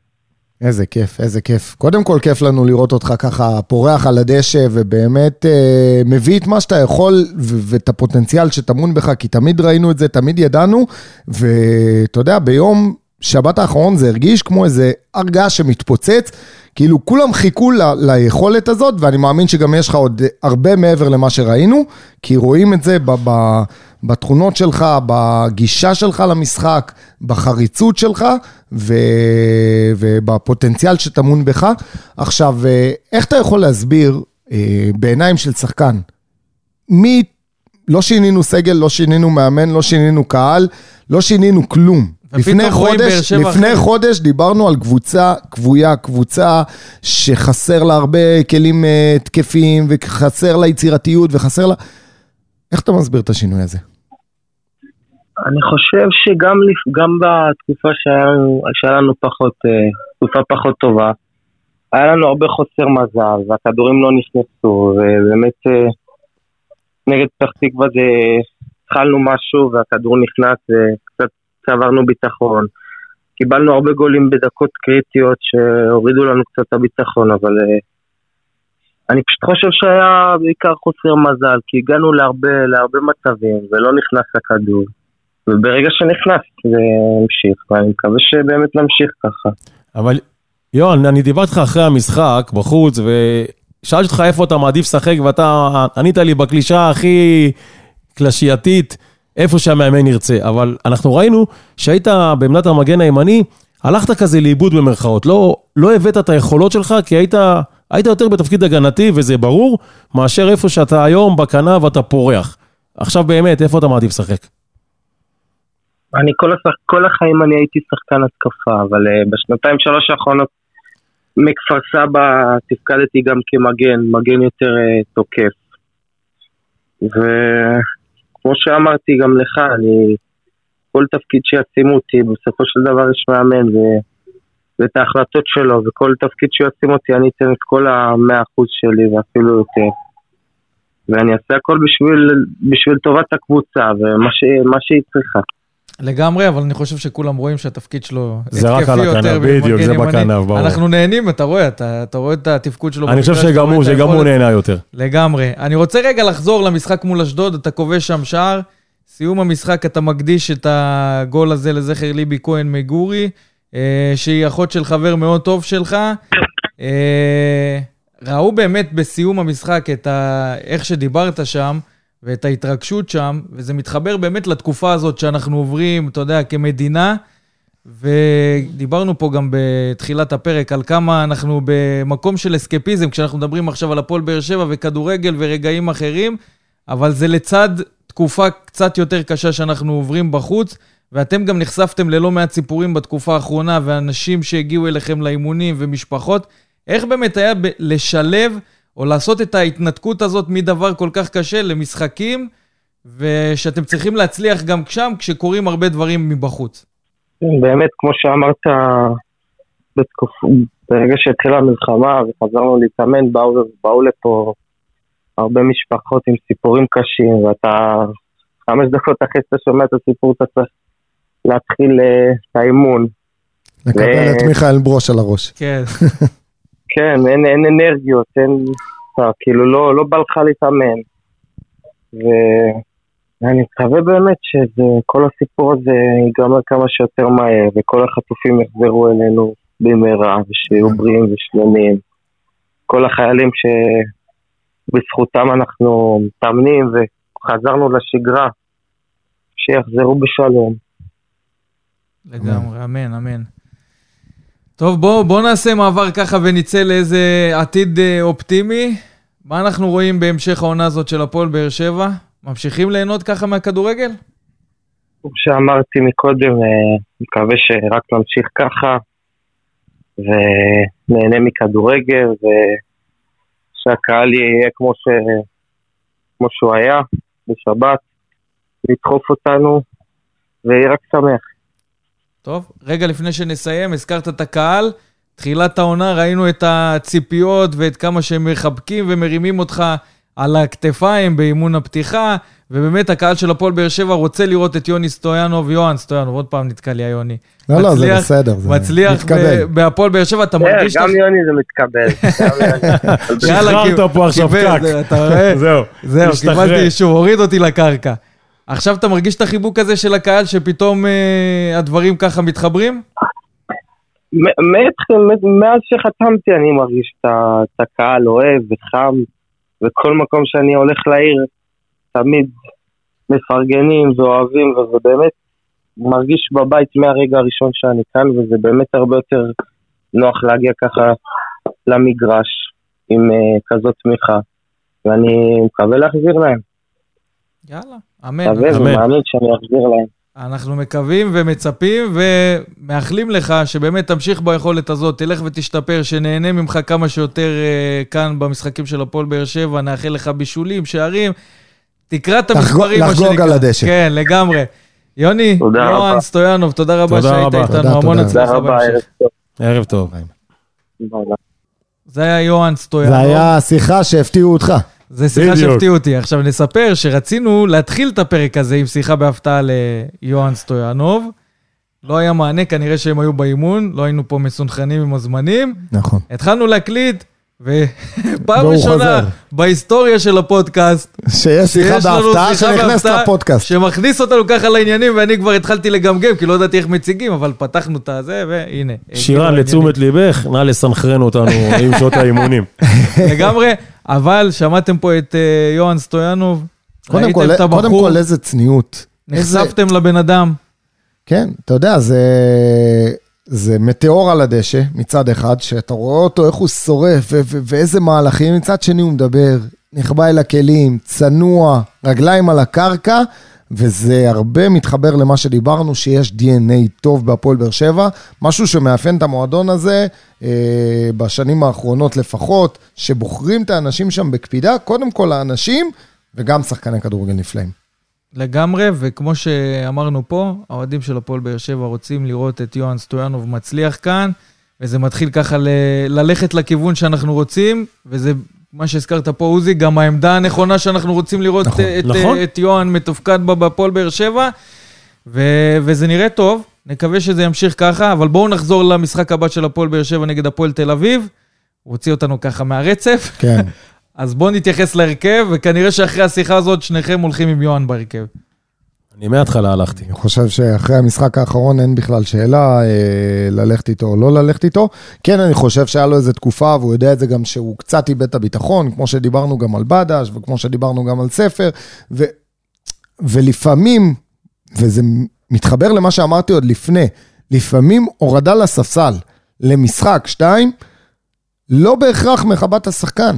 איזה כיף, איזה כיף. קודם כל, כיף לנו לראות אותך ככה פורח על הדשא, ובאמת אה, מביא את מה שאתה יכול, ואת הפוטנציאל שטמון בך, כי תמיד ראינו את זה, תמיד ידענו, ואתה יודע, ביום שבת האחרון זה הרגיש כמו איזה הר געש שמתפוצץ, כאילו כולם חיכו ל- ליכולת הזאת, ואני מאמין שגם יש לך עוד הרבה מעבר למה שראינו, כי רואים את זה ב- ב- בתכונות שלך, בגישה שלך למשחק, בחריצות שלך ו... ובפוטנציאל שטמון בך. עכשיו, אה, איך אתה יכול להסביר אה, בעיניים של שחקן, מי, לא שינינו סגל, לא שינינו מאמן, לא שינינו קהל, לא שינינו כלום. לפני חודש, לפני. חודש דיברנו על קבוצה כבויה, קבוצה שחסר לה הרבה כלים אה, תקפים, וחסר לה יצירתיות, וחסר לה... איך אתה מסביר את השינוי הזה? אני חושב שגם לפ... גם בתקופה שהיה לנו, שהיה לנו פחות, אה, תקופה פחות טובה, היה לנו הרבה חוסר מזל, והכדורים לא נכנסו, ובאמת אה, נגד פתח תקווה זה התחלנו משהו והכדור נכנס וקצת צברנו ביטחון. קיבלנו הרבה גולים בדקות קריטיות שהורידו לנו קצת את הביטחון, אבל אה, אני פשוט חושב שהיה בעיקר חוסר מזל, כי הגענו להרבה, להרבה מצבים ולא נכנס הכדור. וברגע שנכנס זה המשיך, ואני מקווה שבאמת נמשיך ככה. אבל יוהן, אני דיברתי איתך אחרי המשחק בחוץ, ושאלתי אותך איפה אתה מעדיף לשחק, ואתה ענית לי בקלישה הכי קלשייתית, איפה שהמאמן ירצה. אבל אנחנו ראינו שהיית בעמדת המגן הימני, הלכת כזה לאיבוד במרכאות. לא, לא הבאת את היכולות שלך, כי היית, היית יותר בתפקיד הגנתי, וזה ברור, מאשר איפה שאתה היום בכנף ואתה פורח. עכשיו באמת, איפה אתה מעדיף לשחק? אני כל, השח... כל החיים אני הייתי שחקן התקפה, אבל uh, בשנתיים שלוש האחרונות מכפר סבא תפקדתי גם כמגן, מגן יותר uh, תוקף. וכמו שאמרתי גם לך, אני, כל תפקיד שישימו אותי, בסופו של דבר יש מאמן ו... ואת ההחלטות שלו, וכל תפקיד שישים אותי אני אתן את כל המאה אחוז שלי ואפילו יותר. ואני אעשה הכל בשביל, בשביל טובת הקבוצה ומה ש, שהיא צריכה. לגמרי, אבל אני חושב שכולם רואים שהתפקיד שלו זה רק על הכנף, בדיוק, זה בכנף, ברור. אנחנו נהנים, אתה רואה, אתה, אתה רואה את התפקוד שלו. אני חושב שגם הוא, שגם הוא נהנה יותר. לגמרי. אני רוצה רגע לחזור למשחק מול אשדוד, אתה כובש שם שער, סיום המשחק אתה מקדיש את הגול הזה לזכר ליבי כהן מגורי, אה, שהיא אחות של חבר מאוד טוב שלך. אה, ראו באמת בסיום המשחק את ה... איך שדיברת שם, ואת ההתרגשות שם, וזה מתחבר באמת לתקופה הזאת שאנחנו עוברים, אתה יודע, כמדינה. ודיברנו פה גם בתחילת הפרק על כמה אנחנו במקום של אסקפיזם, כשאנחנו מדברים עכשיו על הפועל באר שבע וכדורגל ורגעים אחרים, אבל זה לצד תקופה קצת יותר קשה שאנחנו עוברים בחוץ, ואתם גם נחשפתם ללא מעט סיפורים בתקופה האחרונה, ואנשים שהגיעו אליכם לאימונים ומשפחות. איך באמת היה ב- לשלב או לעשות את ההתנתקות הזאת מדבר כל כך קשה למשחקים, ושאתם צריכים להצליח גם שם כשקורים הרבה דברים מבחוץ. כן, באמת, כמו שאמרת, בתקופ... ברגע שהתחילה המלחמה וחזרנו להתאמן, באו, באו לפה הרבה משפחות עם סיפורים קשים, ואתה חמש דקות אחרי שאתה שומע את הסיפור, אתה צריך להתחיל אה, את האימון. לקבל ו... את מיכאל ברוש על הראש. כן. כן, אין, אין אנרגיות, אין... אתה, כאילו לא, לא בא לך להתאמן. ואני מקווה באמת שכל הסיפור הזה ייגמר כמה שיותר מהר, וכל החטופים יחזרו אלינו במהרה, ושיהיו בריאים ושלמים. כל החיילים שבזכותם אנחנו מתאמנים וחזרנו לשגרה, שיחזרו בשלום. לגמרי, אמן, אמן. טוב, בואו בוא נעשה מעבר ככה ונצא לאיזה עתיד אה, אופטימי. מה אנחנו רואים בהמשך העונה הזאת של הפועל באר שבע? ממשיכים ליהנות ככה מהכדורגל? כמו שאמרתי מקודם, אה, מקווה שרק נמשיך ככה, ונהנה מכדורגל, ושהקהל יהיה כמו, ש... כמו שהוא היה בשבת, לדחוף אותנו, ויהיה רק שמח. טוב, רגע לפני שנסיים, הזכרת את הקהל. תחילת העונה ראינו את הציפיות ואת כמה שהם מחבקים ומרימים אותך על הכתפיים באימון הפתיחה, ובאמת הקהל של הפועל באר שבע רוצה לראות את יוני סטויאנוב, יוהן סטויאנוב, עוד פעם נתקע לי היוני. לא, לא, זה בסדר, זה מצליח בהפועל באר שבע, אתה כן, מרגיש... גם יוני זה מתקבל. שחררת פה עכשיו פקק. אתה רואה? זהו, זהו, קיבלתי אישור, הוריד אותי לקרקע. עכשיו אתה מרגיש את החיבוק הזה של הקהל, שפתאום אה, הדברים ככה מתחברים? מאז שחתמתי אני מרגיש את הקהל אוהב וחם, וכל מקום שאני הולך לעיר תמיד מפרגנים ואוהבים, וזה באמת מרגיש בבית מהרגע הראשון שאני כאן, וזה באמת הרבה יותר נוח להגיע ככה למגרש עם uh, כזאת תמיכה, ואני מקווה להחזיר להם. יאללה, אמן. מקווה ומאמין שאני אחזיר להם. אנחנו מקווים ומצפים ומאחלים לך שבאמת תמשיך ביכולת הזאת, תלך ותשתפר, שנהנה ממך כמה שיותר uh, כאן במשחקים של הפועל באר שבע, נאחל לך בישולים, שערים, תקרא את המספרים, מה שנקרא. לחגוג על הדשא. כן, לגמרי. יוני, יוהן סטויאנוב, תודה רבה שהיית איתנו, המון הצלחה בהמשך. ערב טוב. זה היה יוהן סטויאנוב. זה היה שיחה שהפתיעו אותך. זה שיחה שהפתיעו אותי. עכשיו נספר שרצינו להתחיל את הפרק הזה עם שיחה בהפתעה ליוהאן סטויאנוב. לא היה מענה, כנראה שהם היו באימון, לא היינו פה מסונכנים עם הזמנים. נכון. התחלנו להקליט, ופעם ראשונה בהיסטוריה של הפודקאסט, שיש שיחה בהפתעה שנכנסת לפודקאסט. שמכניס אותנו ככה לעניינים, ואני כבר התחלתי לגמגם, כי לא ידעתי איך מציגים, אבל פתחנו את הזה, והנה. שירן, לתשומת ליבך, נא לסנכרן אותנו עם שעות האימונים. לגמרי, אבל שמעתם פה את uh, יוהאן סטויאנוב, ראיתם את הבחור. קודם כל, איזה צניעות. נחשפתם. לבן אדם. כן, אתה יודע, זה, זה מטאור על הדשא מצד אחד, שאתה רואה אותו, איך הוא שורף, ואיזה מהלכים, מצד שני הוא מדבר נחבא אל הכלים, צנוע, רגליים על הקרקע, וזה הרבה מתחבר למה שדיברנו, שיש DNA טוב בהפועל באר שבע, משהו שמאפיין את המועדון הזה אה, בשנים האחרונות לפחות, שבוחרים את האנשים שם בקפידה, קודם כל האנשים, וגם שחקני כדורגל נפלאים. לגמרי, וכמו שאמרנו פה, האוהדים של הפועל באר שבע רוצים לראות את יוהאן סטויאנוב מצליח כאן, וזה מתחיל ככה ל- ללכת לכיוון שאנחנו רוצים, וזה מה שהזכרת פה, עוזי, גם העמדה הנכונה שאנחנו רוצים לראות נכון, את, נכון. את יוהאן מתופקד בה בהפועל באר שבע, ו- וזה נראה טוב, נקווה שזה ימשיך ככה, אבל בואו נחזור למשחק הבא של הפועל באר שבע נגד הפועל תל אביב. הוא הוציא אותנו ככה מהרצף, כן. אז בואו נתייחס להרכב, וכנראה שאחרי השיחה הזאת שניכם הולכים עם יוהאן בהרכב. אני מההתחלה הלכתי. אני חושב שאחרי המשחק האחרון אין בכלל שאלה אה, ללכת איתו או לא ללכת איתו. כן, אני חושב שהיה לו איזו תקופה, והוא יודע את זה גם שהוא קצת איבד את הביטחון, כמו שדיברנו גם על בדש, וכמו שדיברנו גם על ספר, ו, ולפעמים, וזה מתחבר למה שאמרתי עוד לפני, לפעמים הורדה לספסל למשחק, שתיים, לא בהכרח מכבה את השחקן.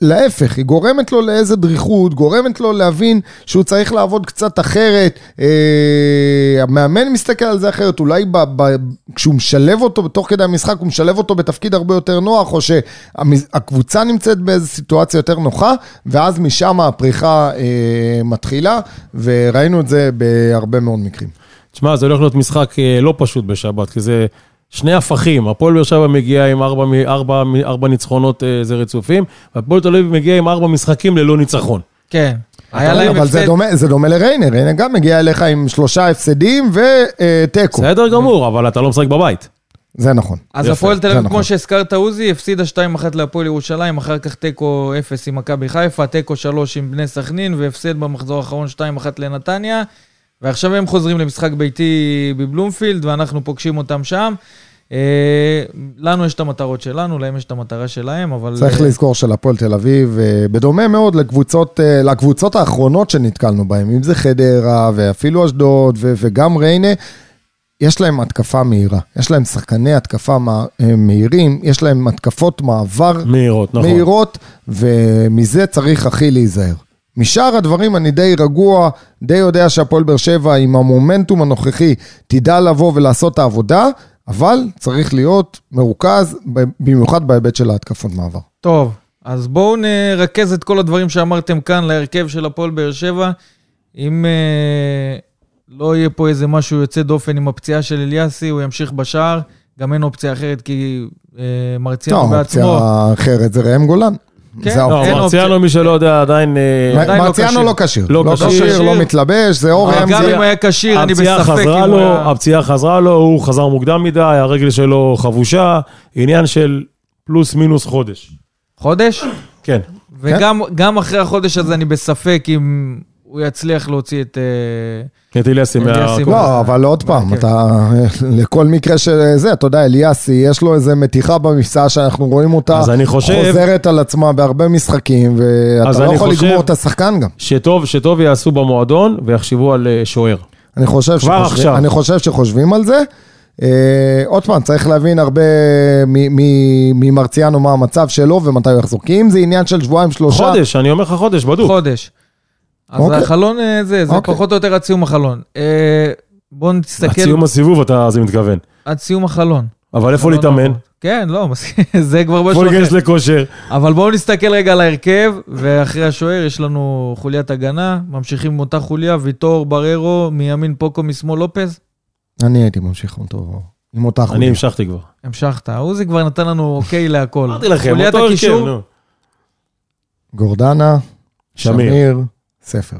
להפך, היא גורמת לו לאיזה דריכות, גורמת לו להבין שהוא צריך לעבוד קצת אחרת. אה, המאמן מסתכל על זה אחרת, אולי ב, ב, כשהוא משלב אותו בתוך כדי המשחק, הוא משלב אותו בתפקיד הרבה יותר נוח, או שהקבוצה נמצאת באיזו סיטואציה יותר נוחה, ואז משם הפריחה אה, מתחילה, וראינו את זה בהרבה מאוד מקרים. תשמע, זה הולך להיות משחק אה, לא פשוט בשבת, כי זה שני הפכים. הפועל באר שבע מגיע עם ארבע, ארבע, ארבע ניצחונות אה, זה רצופים, והפועל תל אביב מגיע עם ארבע משחקים ללא ניצחון. כן. היה אבל להם אבל זה דומה, זה דומה לריינה, ריינה גם מגיע אליך עם שלושה הפסדים ותיקו. בסדר גמור, אבל אתה לא משחק בבית. זה נכון. אז הפועל תל אביב, נכון. כמו שהזכרת, עוזי, הפסידה 2-1 להפועל ירושלים, אחר כך תיקו 0 עם מכבי חיפה, תיקו 3 עם בני סכנין, והפסד במחזור האחרון 2-1 לנתניה. ועכשיו הם חוזרים למשחק ביתי בבלומפילד, ואנחנו פוגשים אותם שם. אה, לנו יש את המטרות שלנו, להם יש את המטרה שלהם, אבל... צריך אה, לזכור שלפועל תל אביב, אה, בדומה מאוד לקבוצות, לקבוצות האחרונות שנתקלנו בהן, אם זה חדרה ואפילו אשדוד וגם ריינה, יש להם התקפה מהירה. יש להם שחקני התקפה מה- מהירים, יש להם התקפות מעבר מהירות, נכון. מהירות, ומזה צריך הכי להיזהר. משאר הדברים אני די רגוע, די יודע שהפועל באר שבע עם המומנטום הנוכחי תדע לבוא ולעשות את העבודה, אבל צריך להיות מרוכז, במיוחד בהיבט של ההתקפות מעבר. טוב, אז בואו נרכז את כל הדברים שאמרתם כאן להרכב של הפועל באר שבע. אם אה, לא יהיה פה איזה משהו יוצא דופן עם הפציעה של אליאסי, הוא ימשיך בשער. גם אין אופציה אחרת, כי אה, מרציאנו לא, בעצמו... האופציה האחרת זה ראם גולן. כן, זה לא, האופציה. לא. מרציאנו, מי שלא יודע, עדיין... אה, לא מרציאנו כשיר. לא כשיר. לא לא כשיר. כשיר, לא מתלבש, זה אור אבל ראם גם. אם הוא היה כשיר, אני בספק חזרה אם הוא לו, היה... הפציעה חזרה לו, הוא חזר מוקדם מדי, הרגל שלו חבושה, עניין של פלוס מינוס חודש. חודש? כן. וגם גם אחרי החודש הזה אני בספק אם הוא יצליח להוציא את... אה, את אליאסי מה... לא, אבל עוד פעם, כן. אתה, לכל מקרה שזה, אתה יודע, אליאסי, יש לו איזה מתיחה במבצע שאנחנו רואים אותה, אז אני חושב- חוזרת על עצמה בהרבה משחקים, אז ואתה לא יכול לגמור את השחקן גם. שטוב, שטוב יעשו במועדון ויחשבו על אה, שוער. אני חושב, כבר שחושבים, עכשיו. אני חושב שחושבים על זה. אה, עוד פעם, צריך להבין הרבה מ- מ- ממרציאנו מה המצב שלו ומתי הוא יחזור. כי אם זה עניין של שבועיים, שלושה... חודש, אני אומר לך חודש, בדוק. חודש. אז אוקיי. החלון אה, זה, זה אוקיי. פחות או יותר עד סיום החלון. אה, בואו עד נסתכל סיום הסיבוב אתה זה מתכוון. עד סיום החלון. אבל איפה להתאמן? האחרון. כן, לא, זה כבר משהו אחר. לכושר? אבל בואו נסתכל רגע על ההרכב, ואחרי השוער יש לנו חוליית הגנה, ממשיכים עם אותה חוליה, ויטור, בררו, מימין פוקו, משמאל לופז. אני הייתי ממשיך אותו עם אותה אני חוליה. המשכתי כבר. המשכת. עוזי כבר נתן לנו אוקיי להכל. אמרתי לכם, אותו הרכב, נו. גורדנה, שמיר. ספר.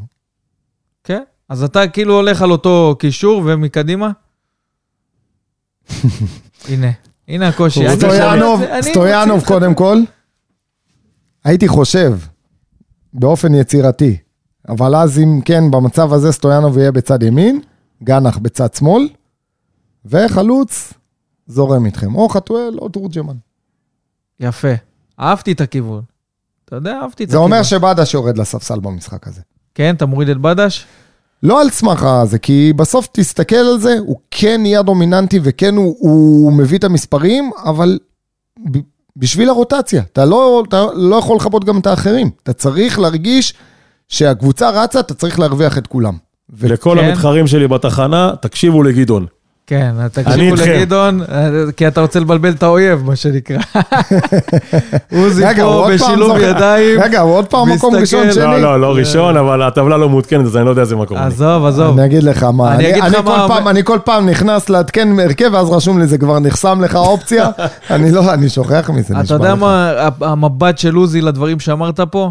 כן. אז אתה כאילו הולך על אותו קישור ומקדימה? הנה, הנה הקושי. סטויאנוב, סטויאנוב קודם כל, הייתי חושב, באופן יצירתי, אבל אז אם כן, במצב הזה סטויאנוב יהיה בצד ימין, גנח בצד שמאל, וחלוץ זורם איתכם, או חתואל או תורג'מן. יפה. אהבתי את הכיוון. אתה יודע, אהבתי את זה הכיוון. אומר שבדש יורד לספסל במשחק הזה. כן, אתה מוריד את בדש? לא על סמך הזה, כי בסוף תסתכל על זה, הוא כן נהיה דומיננטי וכן הוא, הוא מביא את המספרים, אבל ב- בשביל הרוטציה. אתה לא, אתה לא יכול לכבות גם את האחרים. אתה צריך להרגיש שהקבוצה רצה, אתה צריך להרוויח את כולם. ולכל כן. המתחרים שלי בתחנה, תקשיבו לגדעון. כן, אני תקשיבו. לגדעון, אה, כי אתה רוצה לבלבל את האויב, מה שנקרא. עוזי פה בשילוב. ידיים. רגע, הוא עוד פעם מקום. ראשון שני. לא, לא, לא ראשון, אבל הטבלה לא מעודכנת, אז אני לא יודע איזה מקום. עזוב, עזוב. אני אגיד לך מה, אני לך כל פעם, אני כל פעם נכנס לעדכן הרכב, ואז רשום לי, זה כבר נחסם לך אופציה. אני לא, אני שוכח מזה, אתה נשבע יודע לך. מה המבט של עוזי לדברים שאמרת פה?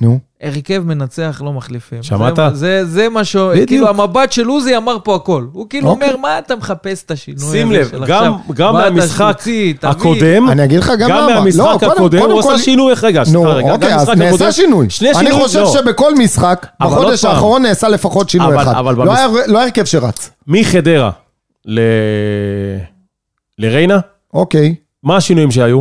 נו, הרכב מנצח, לא מחליפים. שמעת? זה, זה, זה מה ש... בדיוק. כאילו, המבט של עוזי אמר פה הכל. הוא כאילו אוקיי. אומר, מה אתה מחפש את השינוי שים הזה לב, של גם- עכשיו? גם באת, מהמשחק שתוציא, תביא. הקודם, אני אגיד לך גם גם למה. מהמשחק לא, קודם- הקודם, קודם הוא כל- עשה שינוי, רגע, נו, רגע, אוקיי, גם אז נעשה הקודם- שינוי. שני אני שינויים, חושב לא. שבכל משחק, בחודש פעם. האחרון נעשה לפחות שינוי אבל- אחד. אבל לא במש- היה- לא הרכב שרץ. מחדרה ל... לריינה, אוקיי, מה השינויים שהיו?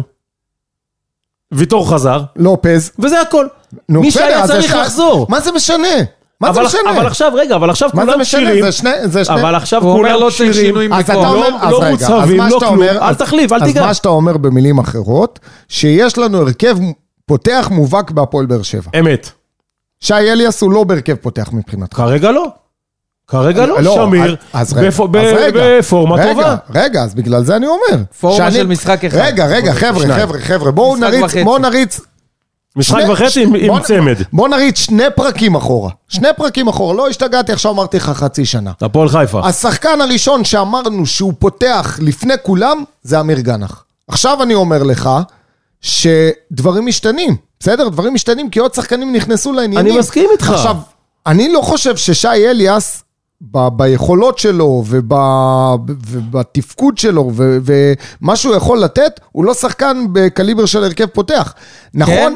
ויטור חזר, לופז. וזה הכל. נו, מי שהיה אז צריך יש- לחזור. מה זה משנה? מה זה אבל- משנה? אבל עכשיו, רגע, אבל עכשיו מה זה כולם משנה? כשירים, זה שני... זה שני... אבל עכשיו הוא אומר, כולם לא שינויים אז אתה. אומר, לא- אז לא רגע, מוצהבים, אז מה לא כלום. אומר- אל אז- תחליף, אל אז תיגע. מה שאתה אומר במילים אחרות, שיש לנו הרכב פותח מובהק בהפועל באר שבע. אמת. שי אליאס הוא לא בהרכב פותח מבחינתך. כרגע לא. כרגע לא, לא, שמיר, בפורמה רגע, טובה. רגע, אז בגלל זה אני אומר. פורמה שאני- של משחק אחד. רגע, רגע, חבר'ה. חבר'ה, חבר'ה, בואו נריץ. בואו נריץ. משחק וחצי עם- בוא- עם צמד. בואו נריץ שני פרקים אחורה. שני פרקים אחורה, לא השתגעתי, עכשיו אמרתי לך חצי שנה. הפועל חיפה. השחקן הראשון שאמרנו שהוא פותח לפני כולם, זה אמיר גנח. עכשיו אני אומר לך, שדברים משתנים, בסדר? דברים משתנים כי עוד שחקנים נכנסו לעניינים. אני מסכים איתך. עכשיו, אני לא חושב ששי אליאס, ב- ביכולות שלו וב, ובתפקוד שלו ו, ומה שהוא יכול לתת, הוא לא שחקן בקליבר של הרכב פותח. נכון? כן?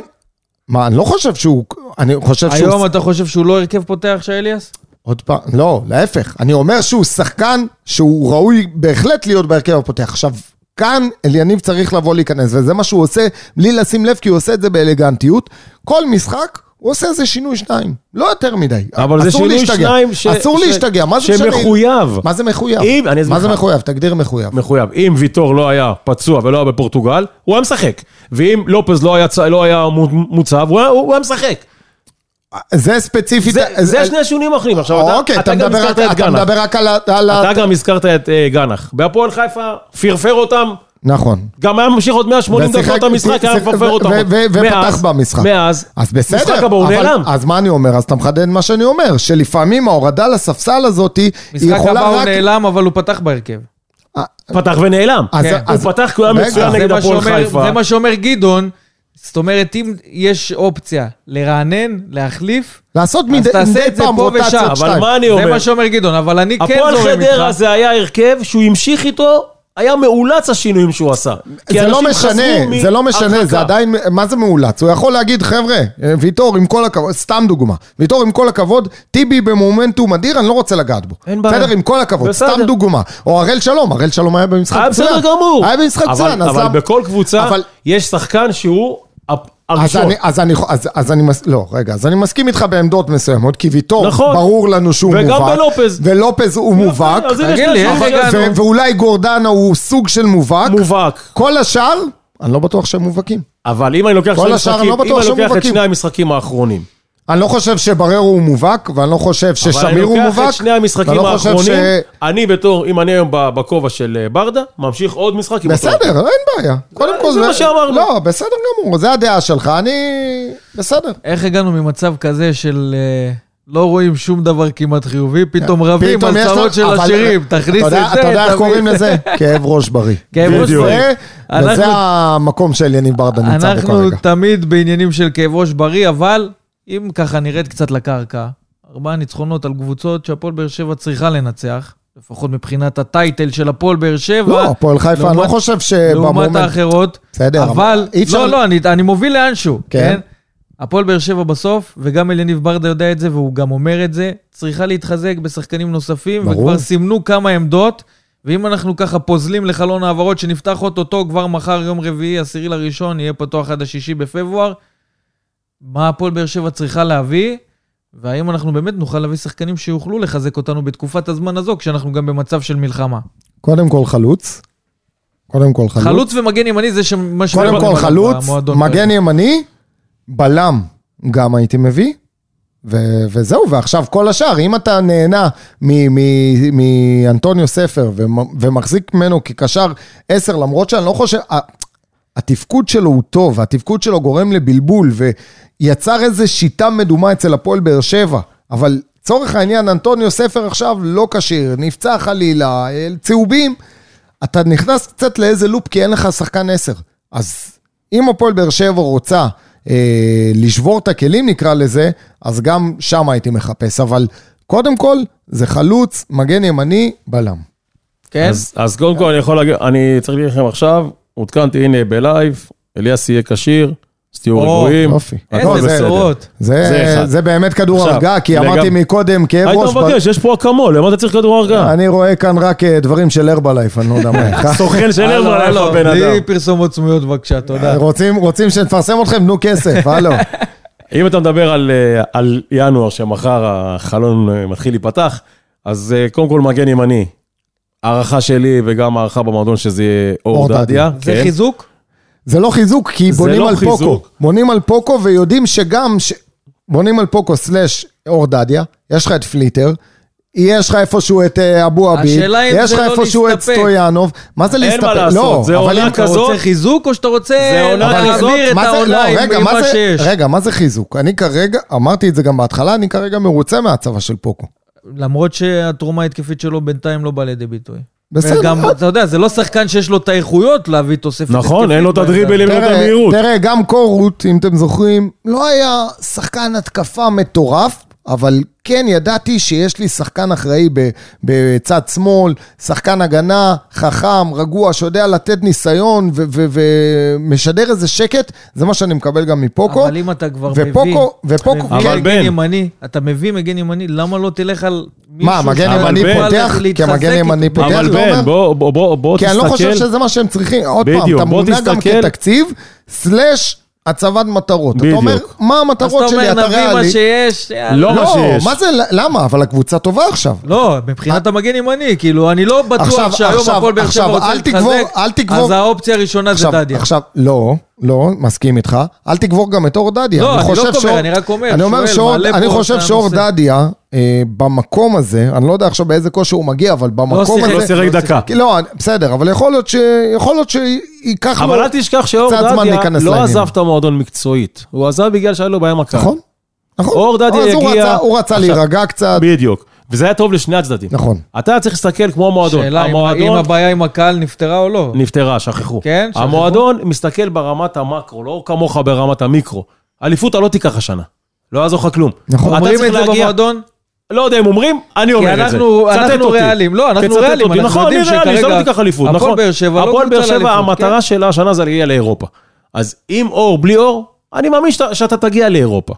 מה, אני לא חושב שהוא... אני חושב שהוא... היום אתה חושב שהוא לא הרכב פותח, שי אליאס? עוד פעם, לא, להפך. אני אומר שהוא שחקן שהוא ראוי בהחלט להיות בהרכב הפותח. עכשיו, כאן אליניב צריך לבוא להיכנס, וזה מה שהוא עושה בלי לשים לב, כי הוא עושה את זה באלגנטיות. כל משחק, הוא עושה איזה שינוי שניים. לא יותר מדי. אבל זה שינוי להשתגע. שניים ש- אסור ש- להשתגע, מה זה משנה? שמחויב. מה זה מחויב? אם- אני מה זה. מחויב? תגדיר מחויב. מחויב. אם ויטור לא היה פצוע ולא היה בפורטוגל, הוא היה משחק. ואם לופז לא היה, לא היה מו- מוצב, הוא היה, הוא היה משחק. זה ספציפית... זה, זה השני השינויים האחרונים. עכשיו, אתה, אוקיי, אתה גם מדבר הזכרת רק- את אתה. מדבר רק על. על אתה גם הזכרת את אה, גנח. בהפועל חיפה, פרפר אותם, נכון. גם היה ממשיך עוד 180 ושיחק- דקות המשחק, היה מפרפר אותם. ופתח במשחק. מאז, אז בסדר, משחק הבא הוא אבל- נעלם. אז מה אני אומר? אז אתה מחדד מה שאני אומר, שלפעמים ההורדה לספסל הזאת, היא משחק יכולה הבא הוא רק... נעלם, אבל הוא פתח בהרכב. פתח ונעלם. אז- כן. הוא פתח כי הוא היה מצוין זה נגד מה הפועל שאומר- חיפה. זה מה שאומר גדעון. זאת אומרת, אם יש אופציה לרענן, להחליף, לעשות אז מדי תעשה מדי את זה פעם פה ושם. רוטציות אבל שתיים. מה אני זה אומר? מה שאומר גדעון, אבל אני כן הפועל זורם חדרה איתך. זה היה הרכב שהוא המשיך איתו, היה מאולץ השינויים שהוא עשה. זה לא משנה, זה לא משנה. זה עדיין, מה זה מאולץ? הוא יכול להגיד, חבר'ה, ויטור עם כל הכבוד, סתם דוגמה, ויטור עם כל הכבוד, טיבי במומנטום אדיר, אני לא רוצה לגעת בו. אין בעיה. בסדר, עם כל הכבוד. סתם דוגמה. או הראל שלום, הראל שלום היה במשחק היה מצוין. בסדר גמור. היה במשחק מצוין, אבל בכל קבוצה יש שחקן שהוא אז הראשון. אני, אז אני, אז, אז אני, מס- לא, רגע, אז אני מסכים איתך בעמדות מסוימות, כי ויטור, נכון. ברור לנו שהוא וגם מובהק. בלופז. ולופז הוא מובהק. תגיד לי, איך. הגענו? ו- ואולי גורדנה הוא סוג של מובהק. מובהק. כל השאר, אני לא בטוח שהם מובהקים. אבל אם אני לוקח כל שני השאר, משחקים, אני לא אם אני לוקח את. שני המשחקים האחרונים, אני לא חושב שבררו הוא מובהק, ואני לא חושב אבל אני ששמיר הוא לוקח מובהק. את שני המשחקים לא האחרונים, ש- אני בתור, אם אני היום בכובע של אה, ברדה, ממשיך עוד משחק עם אותו הרכב. בסדר, אין בעיה. קודם כל זה מה שאמרנו. לא, בסדר גמור, זה הדעה שלך, אני... בסדר. איך הגענו ממצב כזה של אה, לא רואים שום דבר כמעט חיובי, פתאום רבים על צרות של אבל- השירים, תכניס את זה, אתה יודע איך קוראים זה. לזה? כאב ראש בריא. כאב ראש. בריא. זה- אנחנו- וזה המקום של יניב ברדה נמצא בו אנחנו כרגע. תמיד בעניינים של כאב ראש בריא, אבל אם ככה נרד קצת לקרקע, ארבעה ניצחונות על קבוצות שהפועל באר שבע צריכה לנצח, לפחות מבחינת הטייטל של הפועל באר שבע. לא, הפועל חיפה, אני לא לעומת- חושב לעומת שבמומנט... האחרות. בסדר, אבל, אי אפשר- לא, לא, אני, אני מוביל לאנשהו, כן. כן? הפועל באר שבע בסוף, וגם אליניב ברדה יודע את זה, והוא גם אומר את זה, צריכה להתחזק בשחקנים נוספים, ברור. וכבר סימנו כמה עמדות, ואם אנחנו ככה פוזלים לחלון העברות שנפתח אוטוטו כבר מחר, יום רביעי, עשירי לראשון, יהיה פתוח עד השישי בפברואר, מה הפועל באר שבע צריכה להביא, והאם אנחנו באמת נוכל להביא שחקנים שיוכלו לחזק אותנו בתקופת הזמן הזו, כשאנחנו גם במצב של מלחמה. קודם כל חלוץ. קודם כל חלוץ. חלוץ ומגן ימני זה שמה קודם שמדברים כל חלוץ, מגן. ימני, בלם גם הייתי מביא. ו- וזהו, ועכשיו כל השאר, אם אתה נהנה מ- מ- מאנטוניו ספר ומ- ומחזיק ממנו כקשר 10, למרות שאני לא חושב, ה- התפקוד שלו הוא טוב, התפקוד שלו גורם לבלבול, ויצר איזו שיטה מדומה אצל הפועל באר שבע, אבל לצורך העניין, אנטוניו ספר עכשיו לא כשיר, נפצע חלילה, צהובים, אתה נכנס קצת לאיזה לופ כי אין לך שחקן 10. אז אם הפועל באר שבע רוצה אה, לשבור את הכלים, נקרא לזה, אז גם שם הייתי מחפש. אבל קודם כל, זה חלוץ, מגן ימני, בלם. כן? אז, אז קודם כל אני יכול להגיד, אני צריך להגיד לכם עכשיו, עודכנתי הנה בלייב, אליאס יהיה כשיר, אז תהיו רגועים. איזה לא, זה- באמת כדור הרגעה, כי אמרתי מקודם, כאב היית ראש. מבקש, יש פה אקמול, למה אתה צריך כדור הרגעה? אני רואה כאן רק אה, דברים של הרבלייף, אני לא יודע מה. סוכן של לך בן אדם. בלי פרסומות סמויות בבקשה, תודה. רוצים, רוצים שנפרסם אתכם? תנו כסף, הלו. אם אתה מדבר על, אה, על ינואר, שמחר החלון אה, מתחיל להיפתח, אז אה, קודם כל מגן ימני. הערכה שלי וגם הערכה במועדון שזה יהיה אור. דדיה. זה כן. חיזוק? זה לא חיזוק, כי בונים לא על פוקו. חיזוק. בונים על פוקו ויודעים שגם, ש... בונים על פוקו סלאש אור דדיה, יש לך את פליטר, יש לך איפשהו את אה, אבו עביד, אם יש לך לא איפשהו את להסתפק. סטויאנוב, מה זה אין מה להסתפק? לעשות, לא, זה עונה אם- אתה כזאת- רוצה חיזוק או שאתה רוצה זה עונה כזאת? להעביר את מה זה- העונה לא, עם רגע, עם מה שיש? רגע, מה זה חיזוק? אני כרגע, אמרתי את זה גם בהתחלה, אני כרגע מרוצה מהצבה של פוקו. למרות שהתרומה ההתקפית שלו בינתיים לא באה לידי ביטוי. בסדר. וגם, אתה יודע, זה לא שחקן שיש לו את האיכויות להביא תוספת נכון, אין לו את. הדריבלים, אין לו את תראה, המהירות. תראה, גם קורות, אם אתם זוכרים, לא היה שחקן התקפה מטורף, אבל כן ידעתי שיש לי שחקן אחראי ב- בצד שמאל, שחקן הגנה, חכם, רגוע, שיודע לתת ניסיון ו- ו- ומשדר איזה שקט, זה מה שאני מקבל גם מפוקו. אבל אם אתה כבר ופוקו- מביא, ופוקו- מביא אבל מגן בן. ימני, אתה מביא מגן ימני, למה לא תלך על מישהו מה, מגן ימני. פותח? כי המגן ימני? פותח, אבל? בן, בוא, בוא, בוא, בוא כי תסתכל. אני לא חושב שזה מה שהם צריכים. עוד פעם, אתה מונע גם. כתקציב, סלאש הצבת מטרות. אתה בדיוק. אומר, מה אז המטרות אתה שלי, אומר, אתה נביא מה ריאלי. שיש. לא מה לא, שיש. מה זה, למה? אבל הקבוצה טובה עכשיו. לא, מבחינת המגן ימני, כאילו, אני לא בטוח עכשיו, שהיום עכשיו, הפועל באר שבע עכשיו, רוצה להתחזק, אז האופציה הראשונה זה דדיה. עכשיו, לא, לא, מסכים איתך. אל תגבור גם את אור דדיה. לא, אני לא חושב קובר, אני רק אומר, אני אומר שואל, אני חושב שאור. דדיה, אה, במקום הזה, אני לא יודע עכשיו באיזה כושר הוא מגיע, אבל במקום שיחק, הזה... לא סירק לא דקה. לא, אני- בסדר, אבל יכול להיות ש... יכול להיות שייקח לו... אבל אל תשכח שאור דדיה לא לעניין. עזב את המועדון מקצועית. הוא עזב בגלל שהיה לו בעיה מכבי. נכון, נכון. אור דדיה אז הוא יגיע- רצה- הוא רצה עכשיו- להירגע קצת. בדיוק. וזה היה טוב לשני הצדדים. נכון. אתה צריך להסתכל כמו המועדון. שאלה אם- אם המועדון הבעיה עם הקהל נפתרה או לא. נפתרה, שכחו. כן, שכחו. המועדון מסתכל ברמת המקרו, לא כמוך ברמת המיקרו. אליפות לא תיקח השנה. לא יעזור לך כלום. נכון. אתה אומרים את זה להגיע- במועדון? לא יודע אם אומרים, אני אומר את זה. אנחנו- צטט אנחנו. ריאליים. לא, אנחנו ריאליים. אנחנו נכון, יודעים אני ריאלי, שכרגע שלא תיקח אליפות. הפועל נכון. באר שבע לא הפועל באר קבוצה שבע, לאליפות, המטרה כן. שלה השנה זה להגיע לאירופה. אז עם אור, בלי אור, אני מאמין שאתה- שאתה תגיע לאירופה.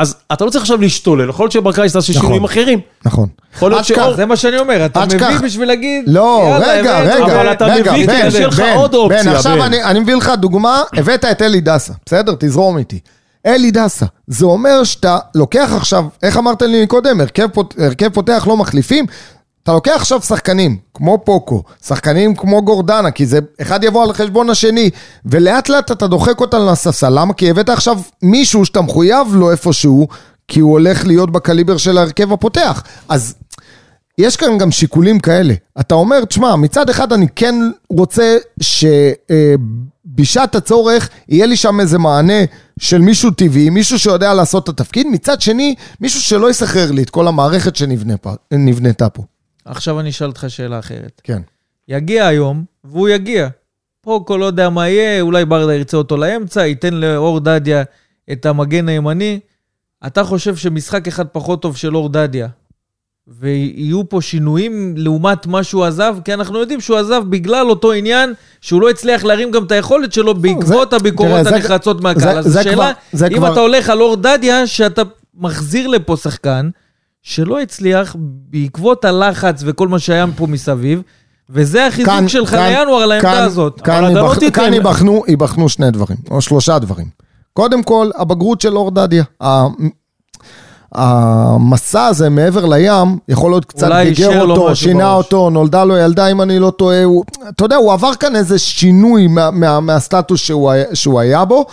אז אתה לא צריך עכשיו להשתולל, יכול להיות תעשה נכון. שינויים אחרים. נכון. יכול להיות שאור... זה מה שאני אומר, אתה מביא. בשביל להגיד, לא, רגע, רגע, אבל אתה מביא כדי שיהיה לך עוד אופציה, בן, עכשיו. אני, אני מביא לך דוגמה, הבאת את אלי דסה, בסדר? תזרום איתי. אלי דסה, זה אומר שאתה לוקח עכשיו, איך אמרת לי קודם, הרכב פותח לא מחליפים, אתה לוקח עכשיו שחקנים, כמו פוקו, שחקנים כמו גורדנה, כי זה, אחד יבוא על חשבון השני, ולאט לאט אתה דוחק אותם לספסל, למה? כי הבאת עכשיו מישהו שאתה מחויב לו איפשהו, כי הוא הולך להיות בקליבר של ההרכב הפותח. אז יש כאן גם שיקולים כאלה. אתה אומר, תשמע, מצד אחד אני כן רוצה שבשעת הצורך יהיה לי שם איזה מענה של מישהו טבעי, מישהו שיודע לעשות את התפקיד, מצד שני, מישהו שלא יסחרר לי את כל המערכת שנבנתה פה. עכשיו אני אשאל אותך שאלה אחרת. כן. יגיע היום, והוא יגיע. פוקו לא יודע מה יהיה, אולי ברדה ירצה אותו לאמצע, ייתן לאור דדיה את המגן הימני. אתה חושב שמשחק אחד פחות טוב של אור דדיה, ויהיו פה שינויים לעומת מה שהוא עזב? כי אנחנו יודעים שהוא עזב בגלל אותו עניין, שהוא לא הצליח להרים גם את היכולת שלו בעקבות הביקורות תראה, זה- הנחרצות מהקהל. זה- אז זה השאלה, כבר- זה אם כבר- אתה הולך על אור דדיה, שאתה מחזיר לפה שחקן, שלא הצליח בעקבות הלחץ וכל מה שהיה פה מסביב, וזה החיזוק כאן- שלך כאן- לינואר על העמדה כאן- הזאת. כאן אתה לא כאן ייבחנו- ייבחנו שני דברים, או שלושה דברים. קודם כל, הבגרות של אור דדיה. המסע הזה מעבר לים, יכול להיות קצת גיגר אותו, שינה בראש. אותו, נולדה לו ילדה, אם אני לא טועה, הוא, אתה יודע, הוא עבר כאן איזה שינוי מה, מה, מהסטטוס שהוא, שהוא היה בו,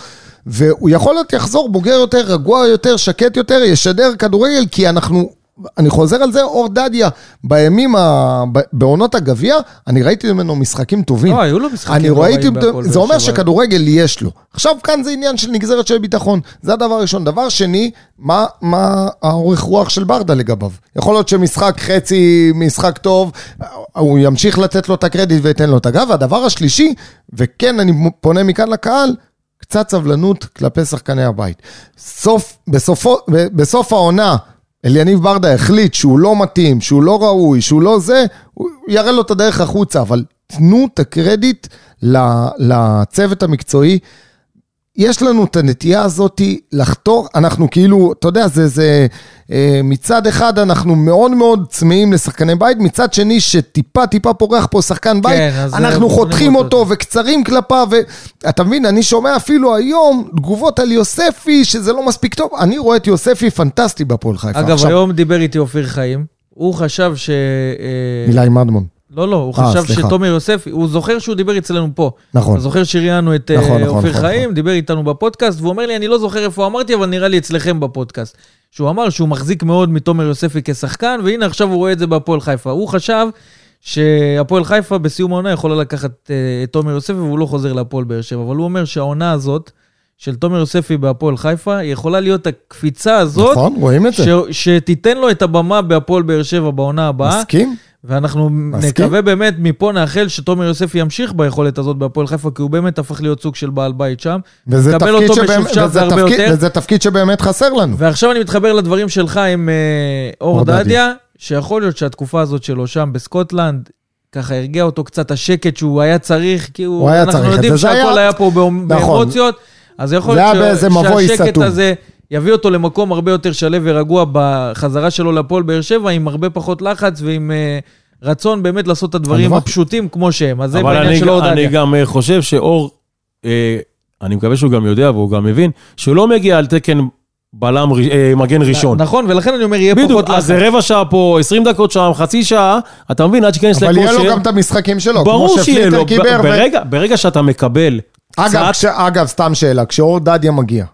והוא יכול להיות יחזור בוגר יותר, רגוע יותר, שקט יותר, ישדר כדורגל, כי אנחנו, אני חוזר על זה, אור דדיה, בימים, ה, בעונות הגביע, אני ראיתי ממנו משחקים טובים. לא, היו לו משחקים אני ראיתי, רעים בהפועל זה באר אומר שבע. שכדורגל יש לו. עכשיו כאן זה עניין של נגזרת של ביטחון, זה הדבר הראשון. דבר שני, מה, מה האורך רוח של ברדה לגביו? יכול להיות שמשחק חצי, משחק טוב, הוא ימשיך לתת לו את הקרדיט וייתן לו את הגב. והדבר השלישי, וכן, אני פונה מכאן לקהל, קצת סבלנות כלפי שחקני הבית. סוף, בסופו, בסוף העונה, אליניב ברדה החליט שהוא לא מתאים, שהוא לא ראוי, שהוא לא זה, הוא יראה לו את הדרך החוצה, אבל תנו את הקרדיט לצוות המקצועי. יש לנו את הנטייה הזאת לחתור, אנחנו כאילו, אתה יודע, זה, זה אה, מצד אחד אנחנו מאוד מאוד צמאים לשחקני בית, מצד שני שטיפה טיפה פורח פה שחקן בית, כן, אנחנו חותכים אותו אותו. וקצרים כלפיו, ואתה מבין, אני שומע אפילו היום תגובות על יוספי, שזה לא מספיק טוב, אני רואה את יוספי פנטסטי בהפועל חיפה. אגב, עכשיו, היום דיבר איתי אופיר חיים, הוא חשב ש... אה, אילי מדמון, לא, לא, הוא אה, חשב סליחה. שתומר יוסף, הוא זוכר שהוא דיבר אצלנו פה. נכון. אתה זוכר שראיינו את אה, נכון, נכון, אופיר נכון, חיים, נכון. דיבר איתנו בפודקאסט, והוא אומר לי, אני לא זוכר איפה אמרתי, אבל נראה לי אצלכם בפודקאסט. שהוא אמר שהוא מחזיק מאוד מתומר יוספי כשחקן, והנה עכשיו הוא רואה את זה בהפועל חיפה. הוא חשב שהפועל חיפה בסיום העונה יכולה לקחת אה, את תומר יוספי, והוא לא חוזר להפועל באר שבע. אבל הוא אומר שהעונה הזאת של תומר יוספי בהפועל חיפה, יכולה להיות הקפיצה הזאת, נכון, רואים את זה. ש, שתיתן לו את הבמה בהפועל באר שבע בעונה הבאה. מסכים? ואנחנו נקווה באמת, מפה נאחל שתומר יוסף ימשיך ביכולת הזאת בהפועל חיפה, כי הוא באמת הפך להיות סוג של בעל בית שם. וזה תפקיד, משופשף וזה, תפקיד. וזה תפקיד שבאמת חסר לנו. ועכשיו אני מתחבר לדברים שלך עם אה, אור דדיה. שיכול להיות שהתקופה הזאת שלו שם בסקוטלנד, ככה הרגיע אותו קצת השקט שהוא היה צריך, כי הוא, הוא היה אנחנו צריך יודעים שהכל היה- היה פה נכון. באמוציות, אז יכול להיות מבוי שהשקט סתום. הזה יביא אותו למקום הרבה יותר שלו ורגוע בחזרה שלו לפועל באר שבע, עם הרבה פחות לחץ ועם אה, רצון באמת לעשות את הדברים. הפשוטים כמו שהם. אז זה אבל בעניין אני, של אור אני. גם אה, חושב שאור, אה, אני מקווה שהוא גם יודע והוא גם מבין, שהוא לא מגיע על תקן בלם, אה, מגן ראשון. נכון, ולכן אני אומר, יהיה בדיוק, פחות לחץ. אז זה רבע שעה פה, 20 דקות שם, חצי שעה, אתה מבין, עד שייכנס אבל יהיה לו לכושר. גם את המשחקים שלו, ברור כמו שיהיה לו, שפליטר קיבר. ו- ברגע, ברגע שאתה מקבל אגב, קצת, כש, אגב, סתם שאלה, כשאור דדיה מגיע,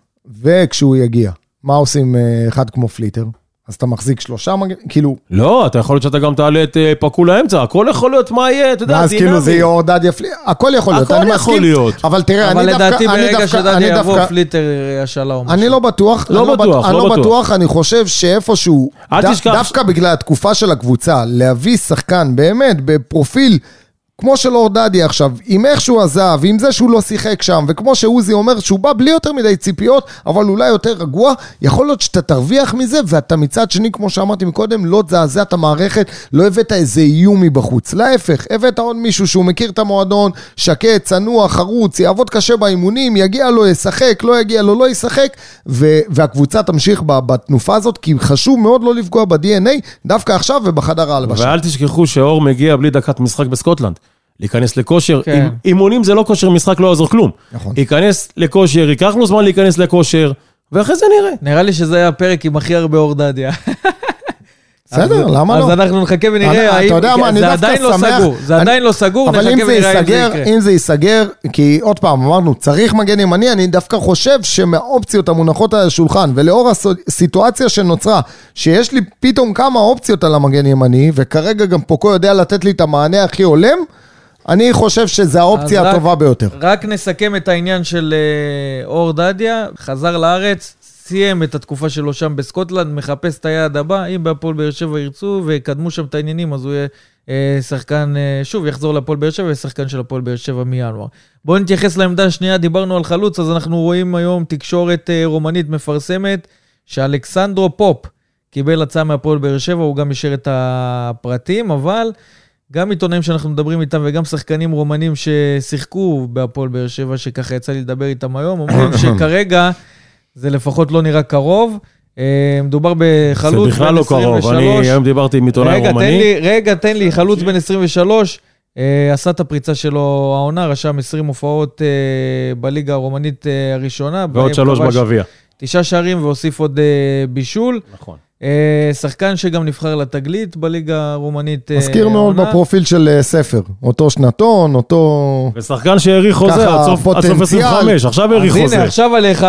וכשהוא יגיע, מה עושים אה, אחד כמו פליטר? אז אתה מחזיק שלושה מגנים, כאילו, לא, אתה יכול להיות שאתה גם תעלה את אה, פקו לאמצע, הכל יכול להיות מה יהיה, אתה יודע, ואז כאילו. זה יהיה אור דדיה פליטר, הכל יכול להיות, הכל אני יכול מסכים, להיות. אבל תראה, אבל אני לדעתי דווקא, אני ברגע דווקא, שדדיה אני יבוא, דווקא, פליטר אה, משהו. אני לא בטוח, לא אני לא בטוח, בטוח, אני לא לא בטוח. בטוח, אני חושב שאיפשהו, דווקא בגלל התקופה של הקבוצה, להביא שחקן באמת בפרופיל כמו של אור דדיה עכשיו, עם איך שהוא עזב, עם זה שהוא לא שיחק שם, וכמו שעוזי אומר שהוא בא בלי יותר מדי ציפיות, אבל אולי יותר רגוע, יכול להיות שאתה תרוויח מזה, ואתה מצד שני, כמו שאמרתי מקודם, לא תזעזע את המערכת, לא הבאת איזה איום מבחוץ. להפך, הבאת עוד מישהו שהוא מכיר את המועדון, שקט, צנוע, חרוץ, יעבוד קשה באימונים, יגיע לו, ישחק, לא יגיע לו, לא ישחק, ו- והקבוצה תמשיך בתנופה הזאת, כי חשוב מאוד לא לפגוע ב-DNA, דווקא עכשיו ובחדר ההלבשה. ואל תשכחו שאור מגיע בלי דקת משחק בסקוטלנד. להיכנס לכושר, כן. אימ- אימונים זה לא כושר משחק, לא יעזור כלום. נכון. ייכנס לכושר, ייקח לו זמן להיכנס לכושר, ואחרי זה נראה. נראה לי שזה היה הפרק עם הכי הרבה אור דדיה. בסדר, למה לא? אז אנחנו נחכה אני- ונראה אתה. יודע מה, אני זה דווקא עדיין לא שמח- סגור, זה אני- עדיין לא סגור, אבל אם נחכה זה ונראה אם זה יקרה. אם זה ייסגר, כי עוד פעם, אמרנו, צריך מגן ימני, אני דווקא חושב שמהאופציות המונחות על השולחן, ולאור הסיטואציה שנוצרה, שיש לי פתאום כמה אופציות על המגן ימני, וכרגע גם פוקו יודע לתת לי את המענה הכי הולם, אני חושב שזו האופציה רק- הטובה ביותר. רק נסכם את העניין של אה, אור דדיה, חזר לארץ, סיים את התקופה שלו שם בסקוטלנד, מחפש את היעד הבא, אם בהפועל באר שבע ירצו ויקדמו שם את העניינים, אז הוא יהיה אה, שחקן, אה, שוב, יחזור להפועל באר שבע, יהיה שחקן של הפועל באר שבע מינואר. בואו נתייחס לעמדה השנייה, דיברנו על חלוץ, אז אנחנו רואים היום תקשורת אה, רומנית מפרסמת, שאלכסנדרו פופ קיבל הצעה מהפועל באר שבע, הוא גם אישר את הפרטים, אבל... גם עיתונאים שאנחנו מדברים איתם וגם שחקנים רומנים ששיחקו בהפועל באר שבע, שככה יצא לי לדבר איתם היום, אומרים שכרגע זה לפחות לא נראה קרוב. אה, מדובר בחלוץ זה בכלל בן לא קרוב, 23. אני היום דיברתי עם עיתונאי רגע, תן רומני. לי, רגע, תן לי, חלוץ בן 23, אה, עשה את הפריצה שלו העונה, רשם 20 הופעות אה, בליגה הרומנית הראשונה. ועוד שלוש בגביע. תשעה שערים והוסיף עוד בישול. נכון. אה, שחקן שגם נבחר לתגלית בליגה הרומנית. אה, מזכיר מאוד העונה. בפרופיל של אה, ספר. אותו שנתון, אותו... ושחקן שהאריך חוזה עד סוף עד סוף פוטנציאל. 25, עכשיו האריך אז חוזה. הנה, עכשיו עליך,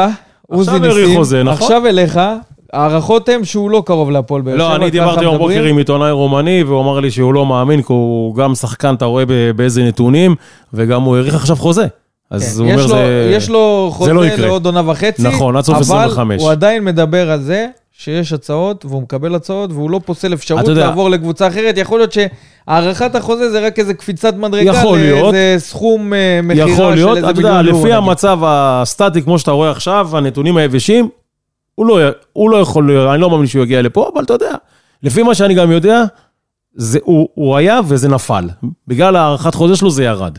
עוזי ניסים. חוזה, נכון? עכשיו אליך, ההערכות הן שהוא לא קרוב להפועל באר שבע. לא, אני דיברתי היום. בבוקר עם עיתונאי רומני, והוא אמר לי שהוא לא מאמין, כי הוא גם שחקן, אתה רואה באיזה נתונים, וגם הוא האריך עכשיו חוזה. אז כן, הוא אומר יש לו- זה... יש לו חוזה לא. לעוד עונה וחצי, נכון, עד סוף 25. אבל הוא עדיין מדבר על זה שיש הצעות, והוא מקבל הצעות, והוא לא פוסל אפשרות יודע- לעבור לקבוצה אחרת. יכול להיות שהארכת החוזה זה רק איזה קפיצת מדרגה, יכול להיות. לאיזה סכום אה, מכירה יכול של להיות, איזה אתה יודע, מיליון יורו. לפי נגיד. המצב הסטטי, כמו שאתה רואה עכשיו, הנתונים היבשים, הוא לא, הוא לא יכול, אני לא מאמין שהוא יגיע לפה, אבל אתה יודע, לפי מה שאני גם יודע, זה, הוא, הוא היה וזה נפל. בגלל הארכת חוזה שלו זה ירד.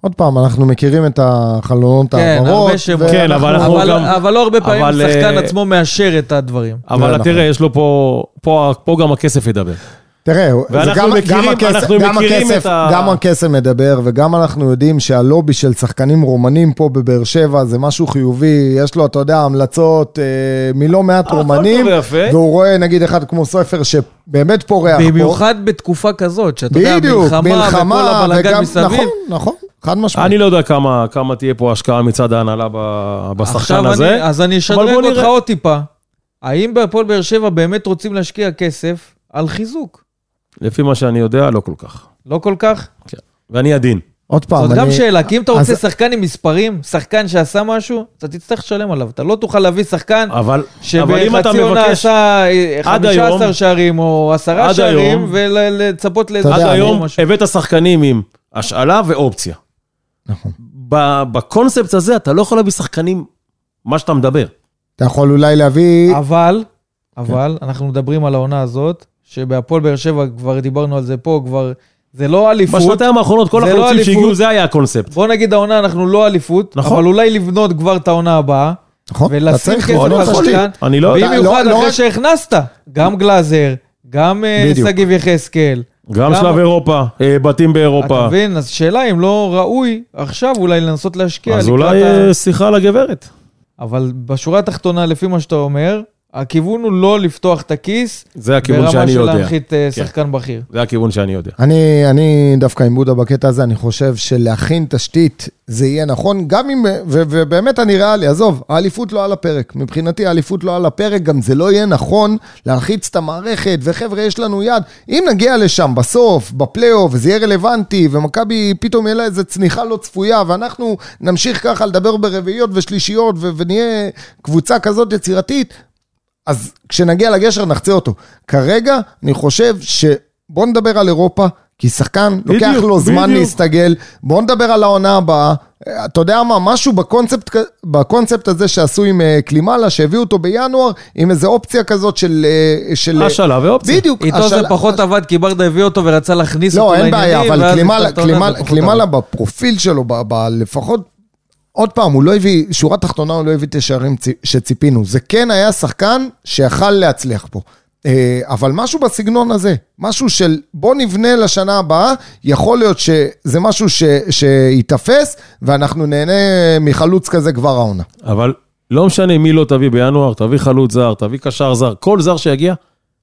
עוד פעם, אנחנו מכירים את החלונות כן, העברות. הרבה שמות. כן, אבל אנחנו אבל, גם- אבל לא הרבה פעמים אבל, שחקן אה, עצמו מאשר את הדברים. אבל נכון. תראה, יש לו פה, פה, פה גם הכסף ידבר. תראה, גם, מכירים- גם הכסף, אנחנו גם, מכירים הכסף, את ה- גם הכסף מדבר, וגם אנחנו יודעים שהלובי של שחקנים רומנים פה בבאר שבע זה משהו חיובי, יש לו, אתה יודע, המלצות אה, מלא מעט הכל רומנים. והוא רואה נגיד אחד כמו סופר שבאמת פורח פה. במיוחד בתקופה כזאת, שאתה יודע, מלחמה, מלחמה, וכל הבלאגן מסביב. נכון, נכון, חד משמעית. אני לא יודע כמה, כמה תהיה פה השקעה מצד ההנהלה בשחקן הזה. אני, אז אני אבל אשדרג אותך נראה. עוד טיפה. האם בהפועל באר שבע באמת רוצים להשקיע כסף על חיזוק? לפי מה שאני יודע, לא כל כך. לא כל כך? כן. ואני עדין. עוד פעם, זאת אני... גם שאלה, כי אם אתה רוצה אז- שחקן עם מספרים, שחקן שעשה משהו, אתה תצטרך לשלם עליו. אתה לא תוכל להביא שחקן אבל, שבחצי עונה מבקש... עשה אה, עד 15 היום- שערים או 10 עד שערים, היום- ולצפות לאיזה עד היום משהו. הבאת שחקנים עם השאלה ואופציה. נכון. בקונספט הזה אתה לא יכול להביא שחקנים, מה שאתה מדבר. אתה יכול אולי להביא... אבל, אבל, אנחנו מדברים על העונה הזאת, שבהפועל באר שבע, כבר דיברנו על זה פה, כבר, זה לא אליפות. בשנתיים האחרונות כל לא החלוצים אליפות. שהגיעו זה היה הקונספט. בוא נגיד העונה, אנחנו לא אליפות, נכון. אבל אולי לבנות כבר את העונה הבאה, נכון, אתה צריך לבנות על תשתית. שחקן, אני לא יודע, במיוחד לא- לא אחרי רק- שהכנסת, גם גלאזר, גם אה. שגיב יחזקאל. גם? שלב אירופה, אה, בתים אתה באירופה. מבין? אז שאלה אם לא ראוי עכשיו אולי לנסות להשקיע. אז אולי אה, שיחה לגברת. אבל בשורה התחתונה, לפי מה שאתה אומר, הכיוון הוא לא לפתוח את הכיס, זה הכיוון ברמה שאני של יודע. להנחית אה, כן. שחקן בכיר. זה הכיוון שאני יודע. אני, אני דווקא עם בודה בקטע הזה, אני חושב שלהכין תשתית זה יהיה נכון, גם אם, ו, ובאמת אני ריאלי, עזוב, האליפות לא על הפרק. מבחינתי האליפות לא על הפרק, גם זה לא יהיה נכון להלחיץ את המערכת, וחבר'ה, יש לנו יד. אם נגיע לשם בסוף, בפלייאוף, וזה יהיה רלוונטי, ומכבי פתאום יהיה לה איזה צניחה לא צפויה, ואנחנו נמשיך ככה לדבר ברביעיות ושלישיות, ו, ונהיה קבוצה כזאת יצירתית, אז כשנגיע לגשר נחצה אותו. כרגע, אני חושב ש... בוא נדבר על אירופה, כי שחקן, בדיוק, לוקח לו זמן בדיוק. להסתגל. בוא נדבר על העונה הבאה. אה, אתה יודע מה, משהו בקונספט, בקונספט הזה שעשו עם אה, קלימאלה, שהביאו אותו בינואר, עם איזו אופציה כזאת של... אה, של השאלה ואופציה. בדיוק. איתו זה השאלה- פחות עבד, כי ברדה הביא אותו ורצה להכניס אותו לא, אין לעניינים. בעיה, אבל ואז קלימאלה- זה. בפרופיל שלו, ב- ב- לפחות, עוד פעם, הוא לא הביא, שורה תחתונה, הוא לא הביא את השערים צי- שציפינו. זה כן היה שחקן שיכל להצליח פה. אה, אבל משהו בסגנון הזה, משהו של בוא נבנה לשנה הבאה, יכול להיות שזה משהו ש- שייתפס, ואנחנו נהנה מחלוץ כזה כבר העונה. אבל לא משנה מי לא תביא בינואר, תביא חלוץ זר, תביא קשר זר, כל זר שיגיע,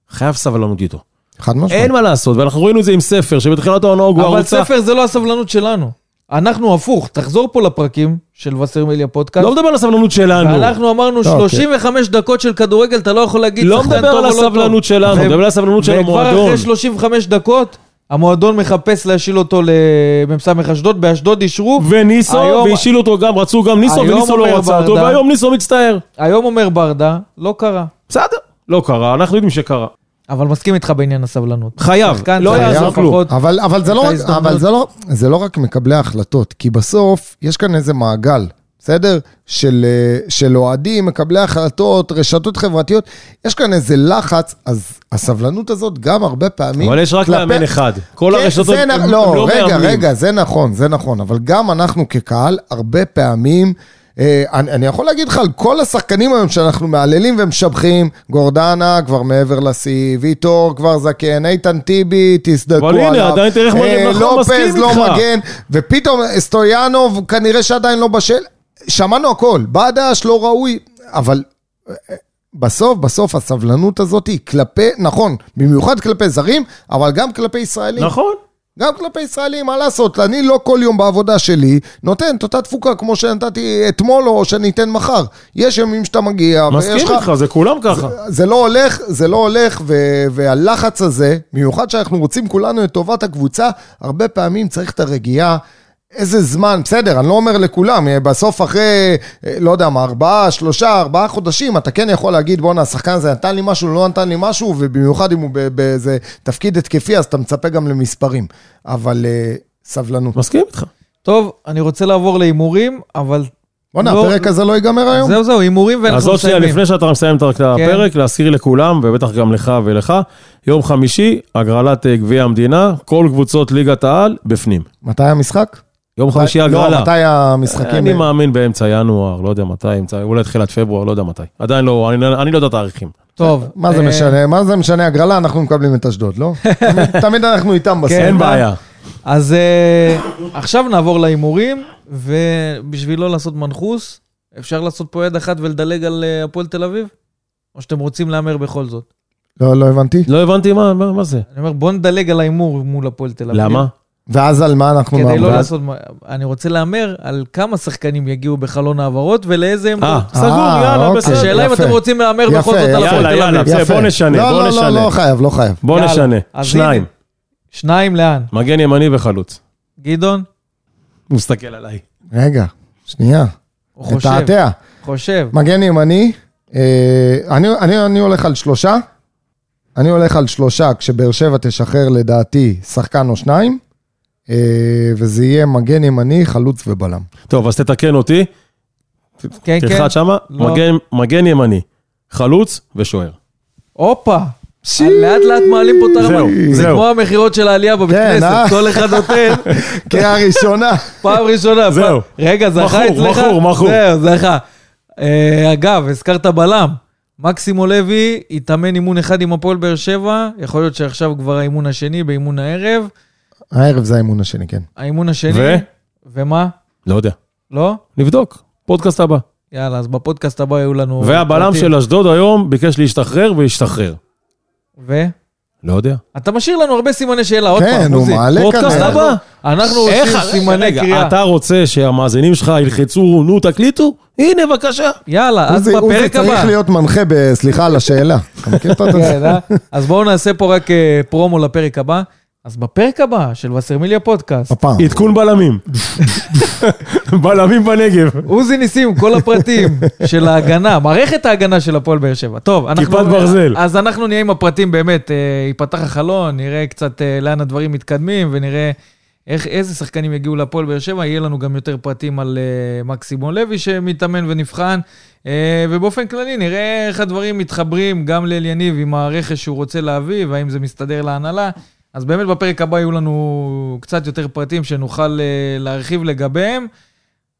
חייב סבלנות איתו. חד משמעית. אין מה לעשות, ואנחנו ראינו את זה עם ספר, שבתחילת העונה הוא כבר אבל הוצא. ספר זה לא הסבלנות שלנו. אנחנו הפוך, תחזור פה לפרקים של וסרמיליה פודקאסט. לא מדבר על הסבלנות שלנו. ואנחנו אמרנו אוקיי. 35 דקות של כדורגל, אתה לא יכול להגיד לא שחקן מדבר טוב על או לא טוב. הסבלנות שלנו, מדבר על הסבלנות של וכבר המועדון. אחרי 35 דקות, המועדון מחפש להשיל אותו למ"ס אשדוד, באשדוד אישרו. וניסו, היום- והשילו אותו גם, רצו גם ניסו, וניסו לא רצה אותו, והיום ניסו מצטער. היום אומר ברדה, לא קרה. בסדר, לא קרה, אנחנו יודעים שקרה. אבל מסכים איתך בעניין הסבלנות. חייב, לא יעזור כלום. אבל, אבל, זה, לא רק. אבל זה, לא, זה לא רק מקבלי ההחלטות, כי בסוף יש כאן איזה מעגל, בסדר? של, אה, של אוהדים, מקבלי החלטות, רשתות חברתיות, יש כאן איזה לחץ, אז הסבלנות הזאת גם הרבה פעמים... אבל יש רק כלפי- מאמן אחד. כל כן, הרשתות זה הם נ- הם לא, לא רגע, מאמנים. רגע, זה נכון, זה נכון, אבל גם אנחנו כקהל, הרבה פעמים, אני, אני יכול להגיד לך על כל השחקנים היום שאנחנו מהללים ומשבחים, גורדנה כבר מעבר לשיא, ויטור כבר זקן, איתן טיבי, תסדקו אבל עליו. הנה, עדיין תראה איך מגן, אה, נכון, מסכים לופז לא איתך. מגן, ופתאום סטויאנוב כנראה שעדיין לא בשל, שמענו הכל, בדש לא ראוי, אבל בסוף, בסוף הסבלנות הזאת היא כלפי, נכון, במיוחד כלפי זרים, אבל גם כלפי ישראלים. נכון. גם כלפי ישראלים, מה לעשות? אני לא כל יום בעבודה שלי נותן את אותה תפוקה כמו שנתתי אתמול או שאני אתן מחר. יש ימים שאתה מגיע, ויש מסכים לך... איתך, זה כולם ככה. זה לא הולך, זה לא הולך, ו- והלחץ הזה, במיוחד שאנחנו רוצים כולנו את טובת הקבוצה, הרבה פעמים צריך את הרגיעה. איזה זמן, בסדר, אני לא אומר לכולם, בסוף אחרי, אה, לא יודע מה, ארבעה, שלושה, ארבעה חודשים, אתה כן יכול להגיד, בואנה, השחקן הזה נתן לי משהו, לא נתן לי משהו, ובמיוחד אם הוא באיזה תפקיד התקפי, אז אתה מצפה גם למספרים. אבל אה, סבלנות. מסכים איתך. טוב, אני רוצה לעבור להימורים, אבל... בואנה, לא- הפרק הזה לא ייגמר היום? זהו, זהו, הימורים אז ואנחנו עוד שנייה, מסיימים. לפני שאתה מסיים את הפרק, להזכיר לכולם, ובטח גם לך ולך, יום חמישי, הגרלת אה, גביע המדינה, כל קבוצות ליגת העל בפנים. מתי המשחק? יום חמישי לא, הגרלה. מתי המשחקים? אני מאמין באמצע ינואר, לא יודע מתי, אמצע- אולי תחילת פברואר, לא יודע מתי. עדיין לא, אני אני לא יודע תאריכים. טוב. מה זה אה, משנה? מה זה משנה הגרלה? אנחנו מקבלים את אשדוד, לא? תמיד- אנחנו איתם בסוף. כן. אין בעיה. אז אה, עכשיו נעבור להימורים, ובשביל לא לעשות מנחוס, אפשר לעשות פה יד אחת ולדלג על אה, הפועל תל אביב? או שאתם רוצים להמר בכל זאת? לא, לא הבנתי. לא הבנתי מה, מה, מה זה. אני אומר, בוא נדלג על ההימור מול הפועל תל אביב. למה? ואז על מה אנחנו... כדי לא? לעשות... אני רוצה להמר על כמה שחקנים יגיעו בחלון העברות ולאיזה אה, עמדות. סגור, אה, יאללה, אוקיי. בסדר. השאלה אם. אתם רוצים להמר בכל זאת על. הפועל יאללה, תל יאללה, אביב. בסדר, בוא נשנה, לא, בוא לא, נשנה. לא, לא חייב, לא חייב. בוא יאללה. נשנה. שניים. שניים לאן? מגן ימני וחלוץ. גדעון? הוא מסתכל עליי. רגע, שנייה. הוא חושב. תתעתע. חושב. מגן ימני, אה, אני, אני, אני הולך על שלושה. אני הולך על שלושה, כשבאר שבע תשחרר לדעתי שחקן או שניים, אה, וזה יהיה מגן ימני, חלוץ ובלם. טוב, אז תתקן אותי, כן, כן. תלחץ שמה, לא. מגן- מגן ימני, חלוץ ושוער. הופה. לאט לאט מעלים פה את הרמה. זהו, זה זהו. כמו המכירות של העלייה בבית כן, כנסת. אה? כל אחד נותן, קריאה ראשונה. פעם ראשונה. זהו. פעם- רגע, זכה מכור, אצלך? מכור, מכור. זהו, זכה. אה, אגב, הזכרת בלם. מקסימו לוי התאמן אימון אחד עם הפועל באר שבע, יכול להיות שעכשיו כבר האימון השני באימון הערב. הערב זה האימון השני, כן. האימון השני. ו? ומה? לא יודע. לא? נבדוק, פודקאסט הבא. יאללה, אז בפודקאסט הבא יהיו לנו... והבלם פרטים. של אשדוד היום ביקש להשתחרר והשתחרר. ו? לא יודע. אתה משאיר לנו הרבה סימני שאלה, עוד פעם, כן, הוא עוזי. מעלה פודקאסט כאן. הבא. אנחנו עושים סימני רגע, קריאה. אתה רוצה שהמאזינים שלך ילחצו, נו, תקליטו? הנה, בבקשה. יאללה, אז עוזי עוזי בפרק צריך הבא. להיות מנחה ב... סליחה על השאלה. אתה מכיר את זה? כן, אה? אז בואו נעשה פה רק אה, פרומו לפרק הבא. אז בפרק הבא של וסרמיליה פודקאסט, הפעם. עדכון בלמים. בלמים בנגב. עוזי ניסים, כל הפרטים של ההגנה, מערכת ההגנה של הפועל באר שבע. טוב, אנחנו... כיפת ברזל. אז אנחנו נהיה עם הפרטים באמת, אה, ייפתח החלון, נראה קצת אה, לאן הדברים מתקדמים, ונראה איך, איזה שחקנים יגיעו להפועל באר שבע. יהיה לנו גם יותר פרטים על אה, מקסימון לוי שמתאמן ונבחן, אה, ובאופן כללי נראה איך הדברים מתחברים גם לאליניב עם הרכש שהוא רוצה להביא, והאם זה מסתדר להנהלה. אז באמת בפרק הבא יהיו לנו קצת יותר פרטים שנוכל אה, להרחיב לגביהם.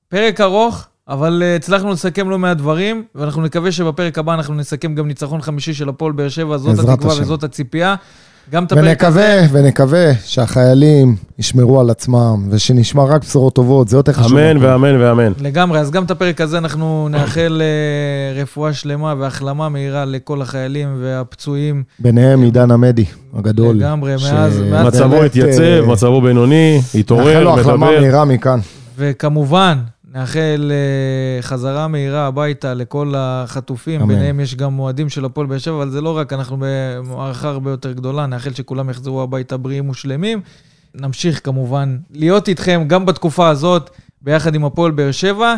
פרק ארוך, אבל אה, הצלחנו לסכם לא מעט דברים, ואנחנו נקווה שבפרק הבא אנחנו נסכם גם ניצחון חמישי של הפועל באר שבע, זאת התקווה השם. וזאת הציפייה. גם הזה, ונקווה, ונקווה שהחיילים ישמרו על עצמם, ושנשמע רק בשורות טובות, זה יותר חשוב. אמן ואמן ואמן. לגמרי, אז גם את הפרק הזה אנחנו נאחל אה, רפואה שלמה והחלמה מהירה לכל החיילים והפצועים. ביניהם עידן עמדי הגדול. לגמרי, ש- מאז- מאז- מצבו התייצב, אה, מצבו בינוני, נאחל התעורר, לו החלמה מדבר. מהירה מכאן. וכמובן, נאחל אה, חזרה מהירה הביתה לכל החטופים, אמן. ביניהם יש גם אוהדים של הפועל באר שבע, אבל זה לא רק, אנחנו במערכה הרבה יותר גדולה, נאחל שכולם יחזרו הביתה בריאים ושלמים. נמשיך כמובן להיות איתכם גם בתקופה הזאת, ביחד עם הפועל באר שבע,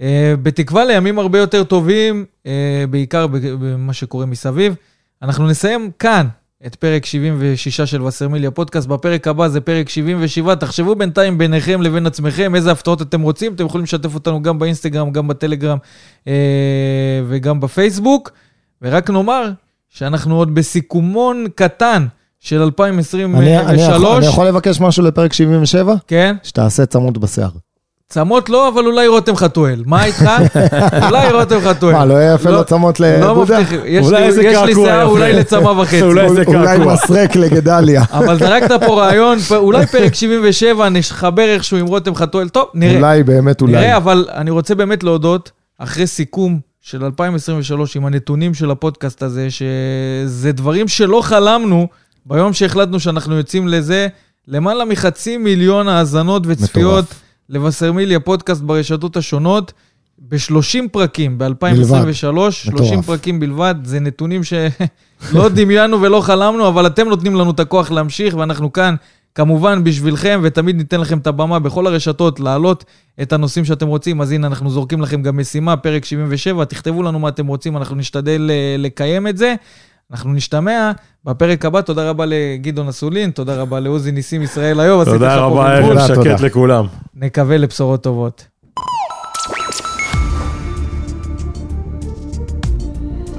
אה, בתקווה לימים הרבה יותר טובים, אה, בעיקר במה שקורה מסביב. אנחנו נסיים כאן את פרק 76 של וסרמיליה פודקאסט. בפרק הבא זה פרק 77. תחשבו בינתיים ביניכם לבין עצמכם איזה הפתעות אתם רוצים. אתם יכולים לשתף אותנו גם באינסטגרם, גם בטלגרם אה, וגם בפייסבוק. ורק נאמר שאנחנו עוד בסיכומון קטן של אני- 2023. אני יכול- אני יכול לבקש משהו לפרק 77? כן? שתעשה צמוד בשיער. צמות לא, אבל אולי רותם חתואל. מה איתך? אולי רותם חתואל. מה, לא יהיה יפה לו צמות לא לבודה? מבטיחים. יש אולי לי- איזה יש לי קעקוע שיער יפה. אולי לצמא וחצי. אולי איזה אולי קעקוע. מסרק לגדליה. אבל זרקת פה רעיון, אולי פרק 77 נחבר איכשהו עם רותם חתואל. טוב, נראה. אולי, באמת אולי. נראה, אבל אני רוצה באמת להודות, אחרי סיכום של 2023 עם הנתונים של הפודקאסט הזה, שזה דברים שלא חלמנו ביום שהחלטנו שאנחנו יוצאים לזה, למעלה מחצי מיליון האזנות וצפיות מטורף. לווסרמיליה פודקאסט ברשתות השונות. ב-30 פרקים ב-2023, 30 מטורף. פרקים בלבד, זה נתונים שלא דמיינו ולא חלמנו, אבל אתם נותנים לנו את הכוח להמשיך, ואנחנו כאן כמובן בשבילכם, ותמיד ניתן לכם את הבמה בכל הרשתות להעלות את הנושאים שאתם רוצים. אז הנה, אנחנו זורקים לכם גם משימה, פרק 77, תכתבו לנו מה אתם רוצים, אנחנו נשתדל אה, לקיים את זה. אנחנו נשתמע בפרק הבא, תודה רבה לגדעון אסולין, תודה רבה לעוזי ניסים ישראל היום, תודה רבה. ערב תודה, שקט. לכולם. נקווה לבשורות טובות.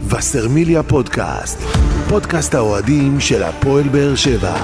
וסרמיליה פודקאסט, פודקאסט האוהדים של הפועל באר שבע.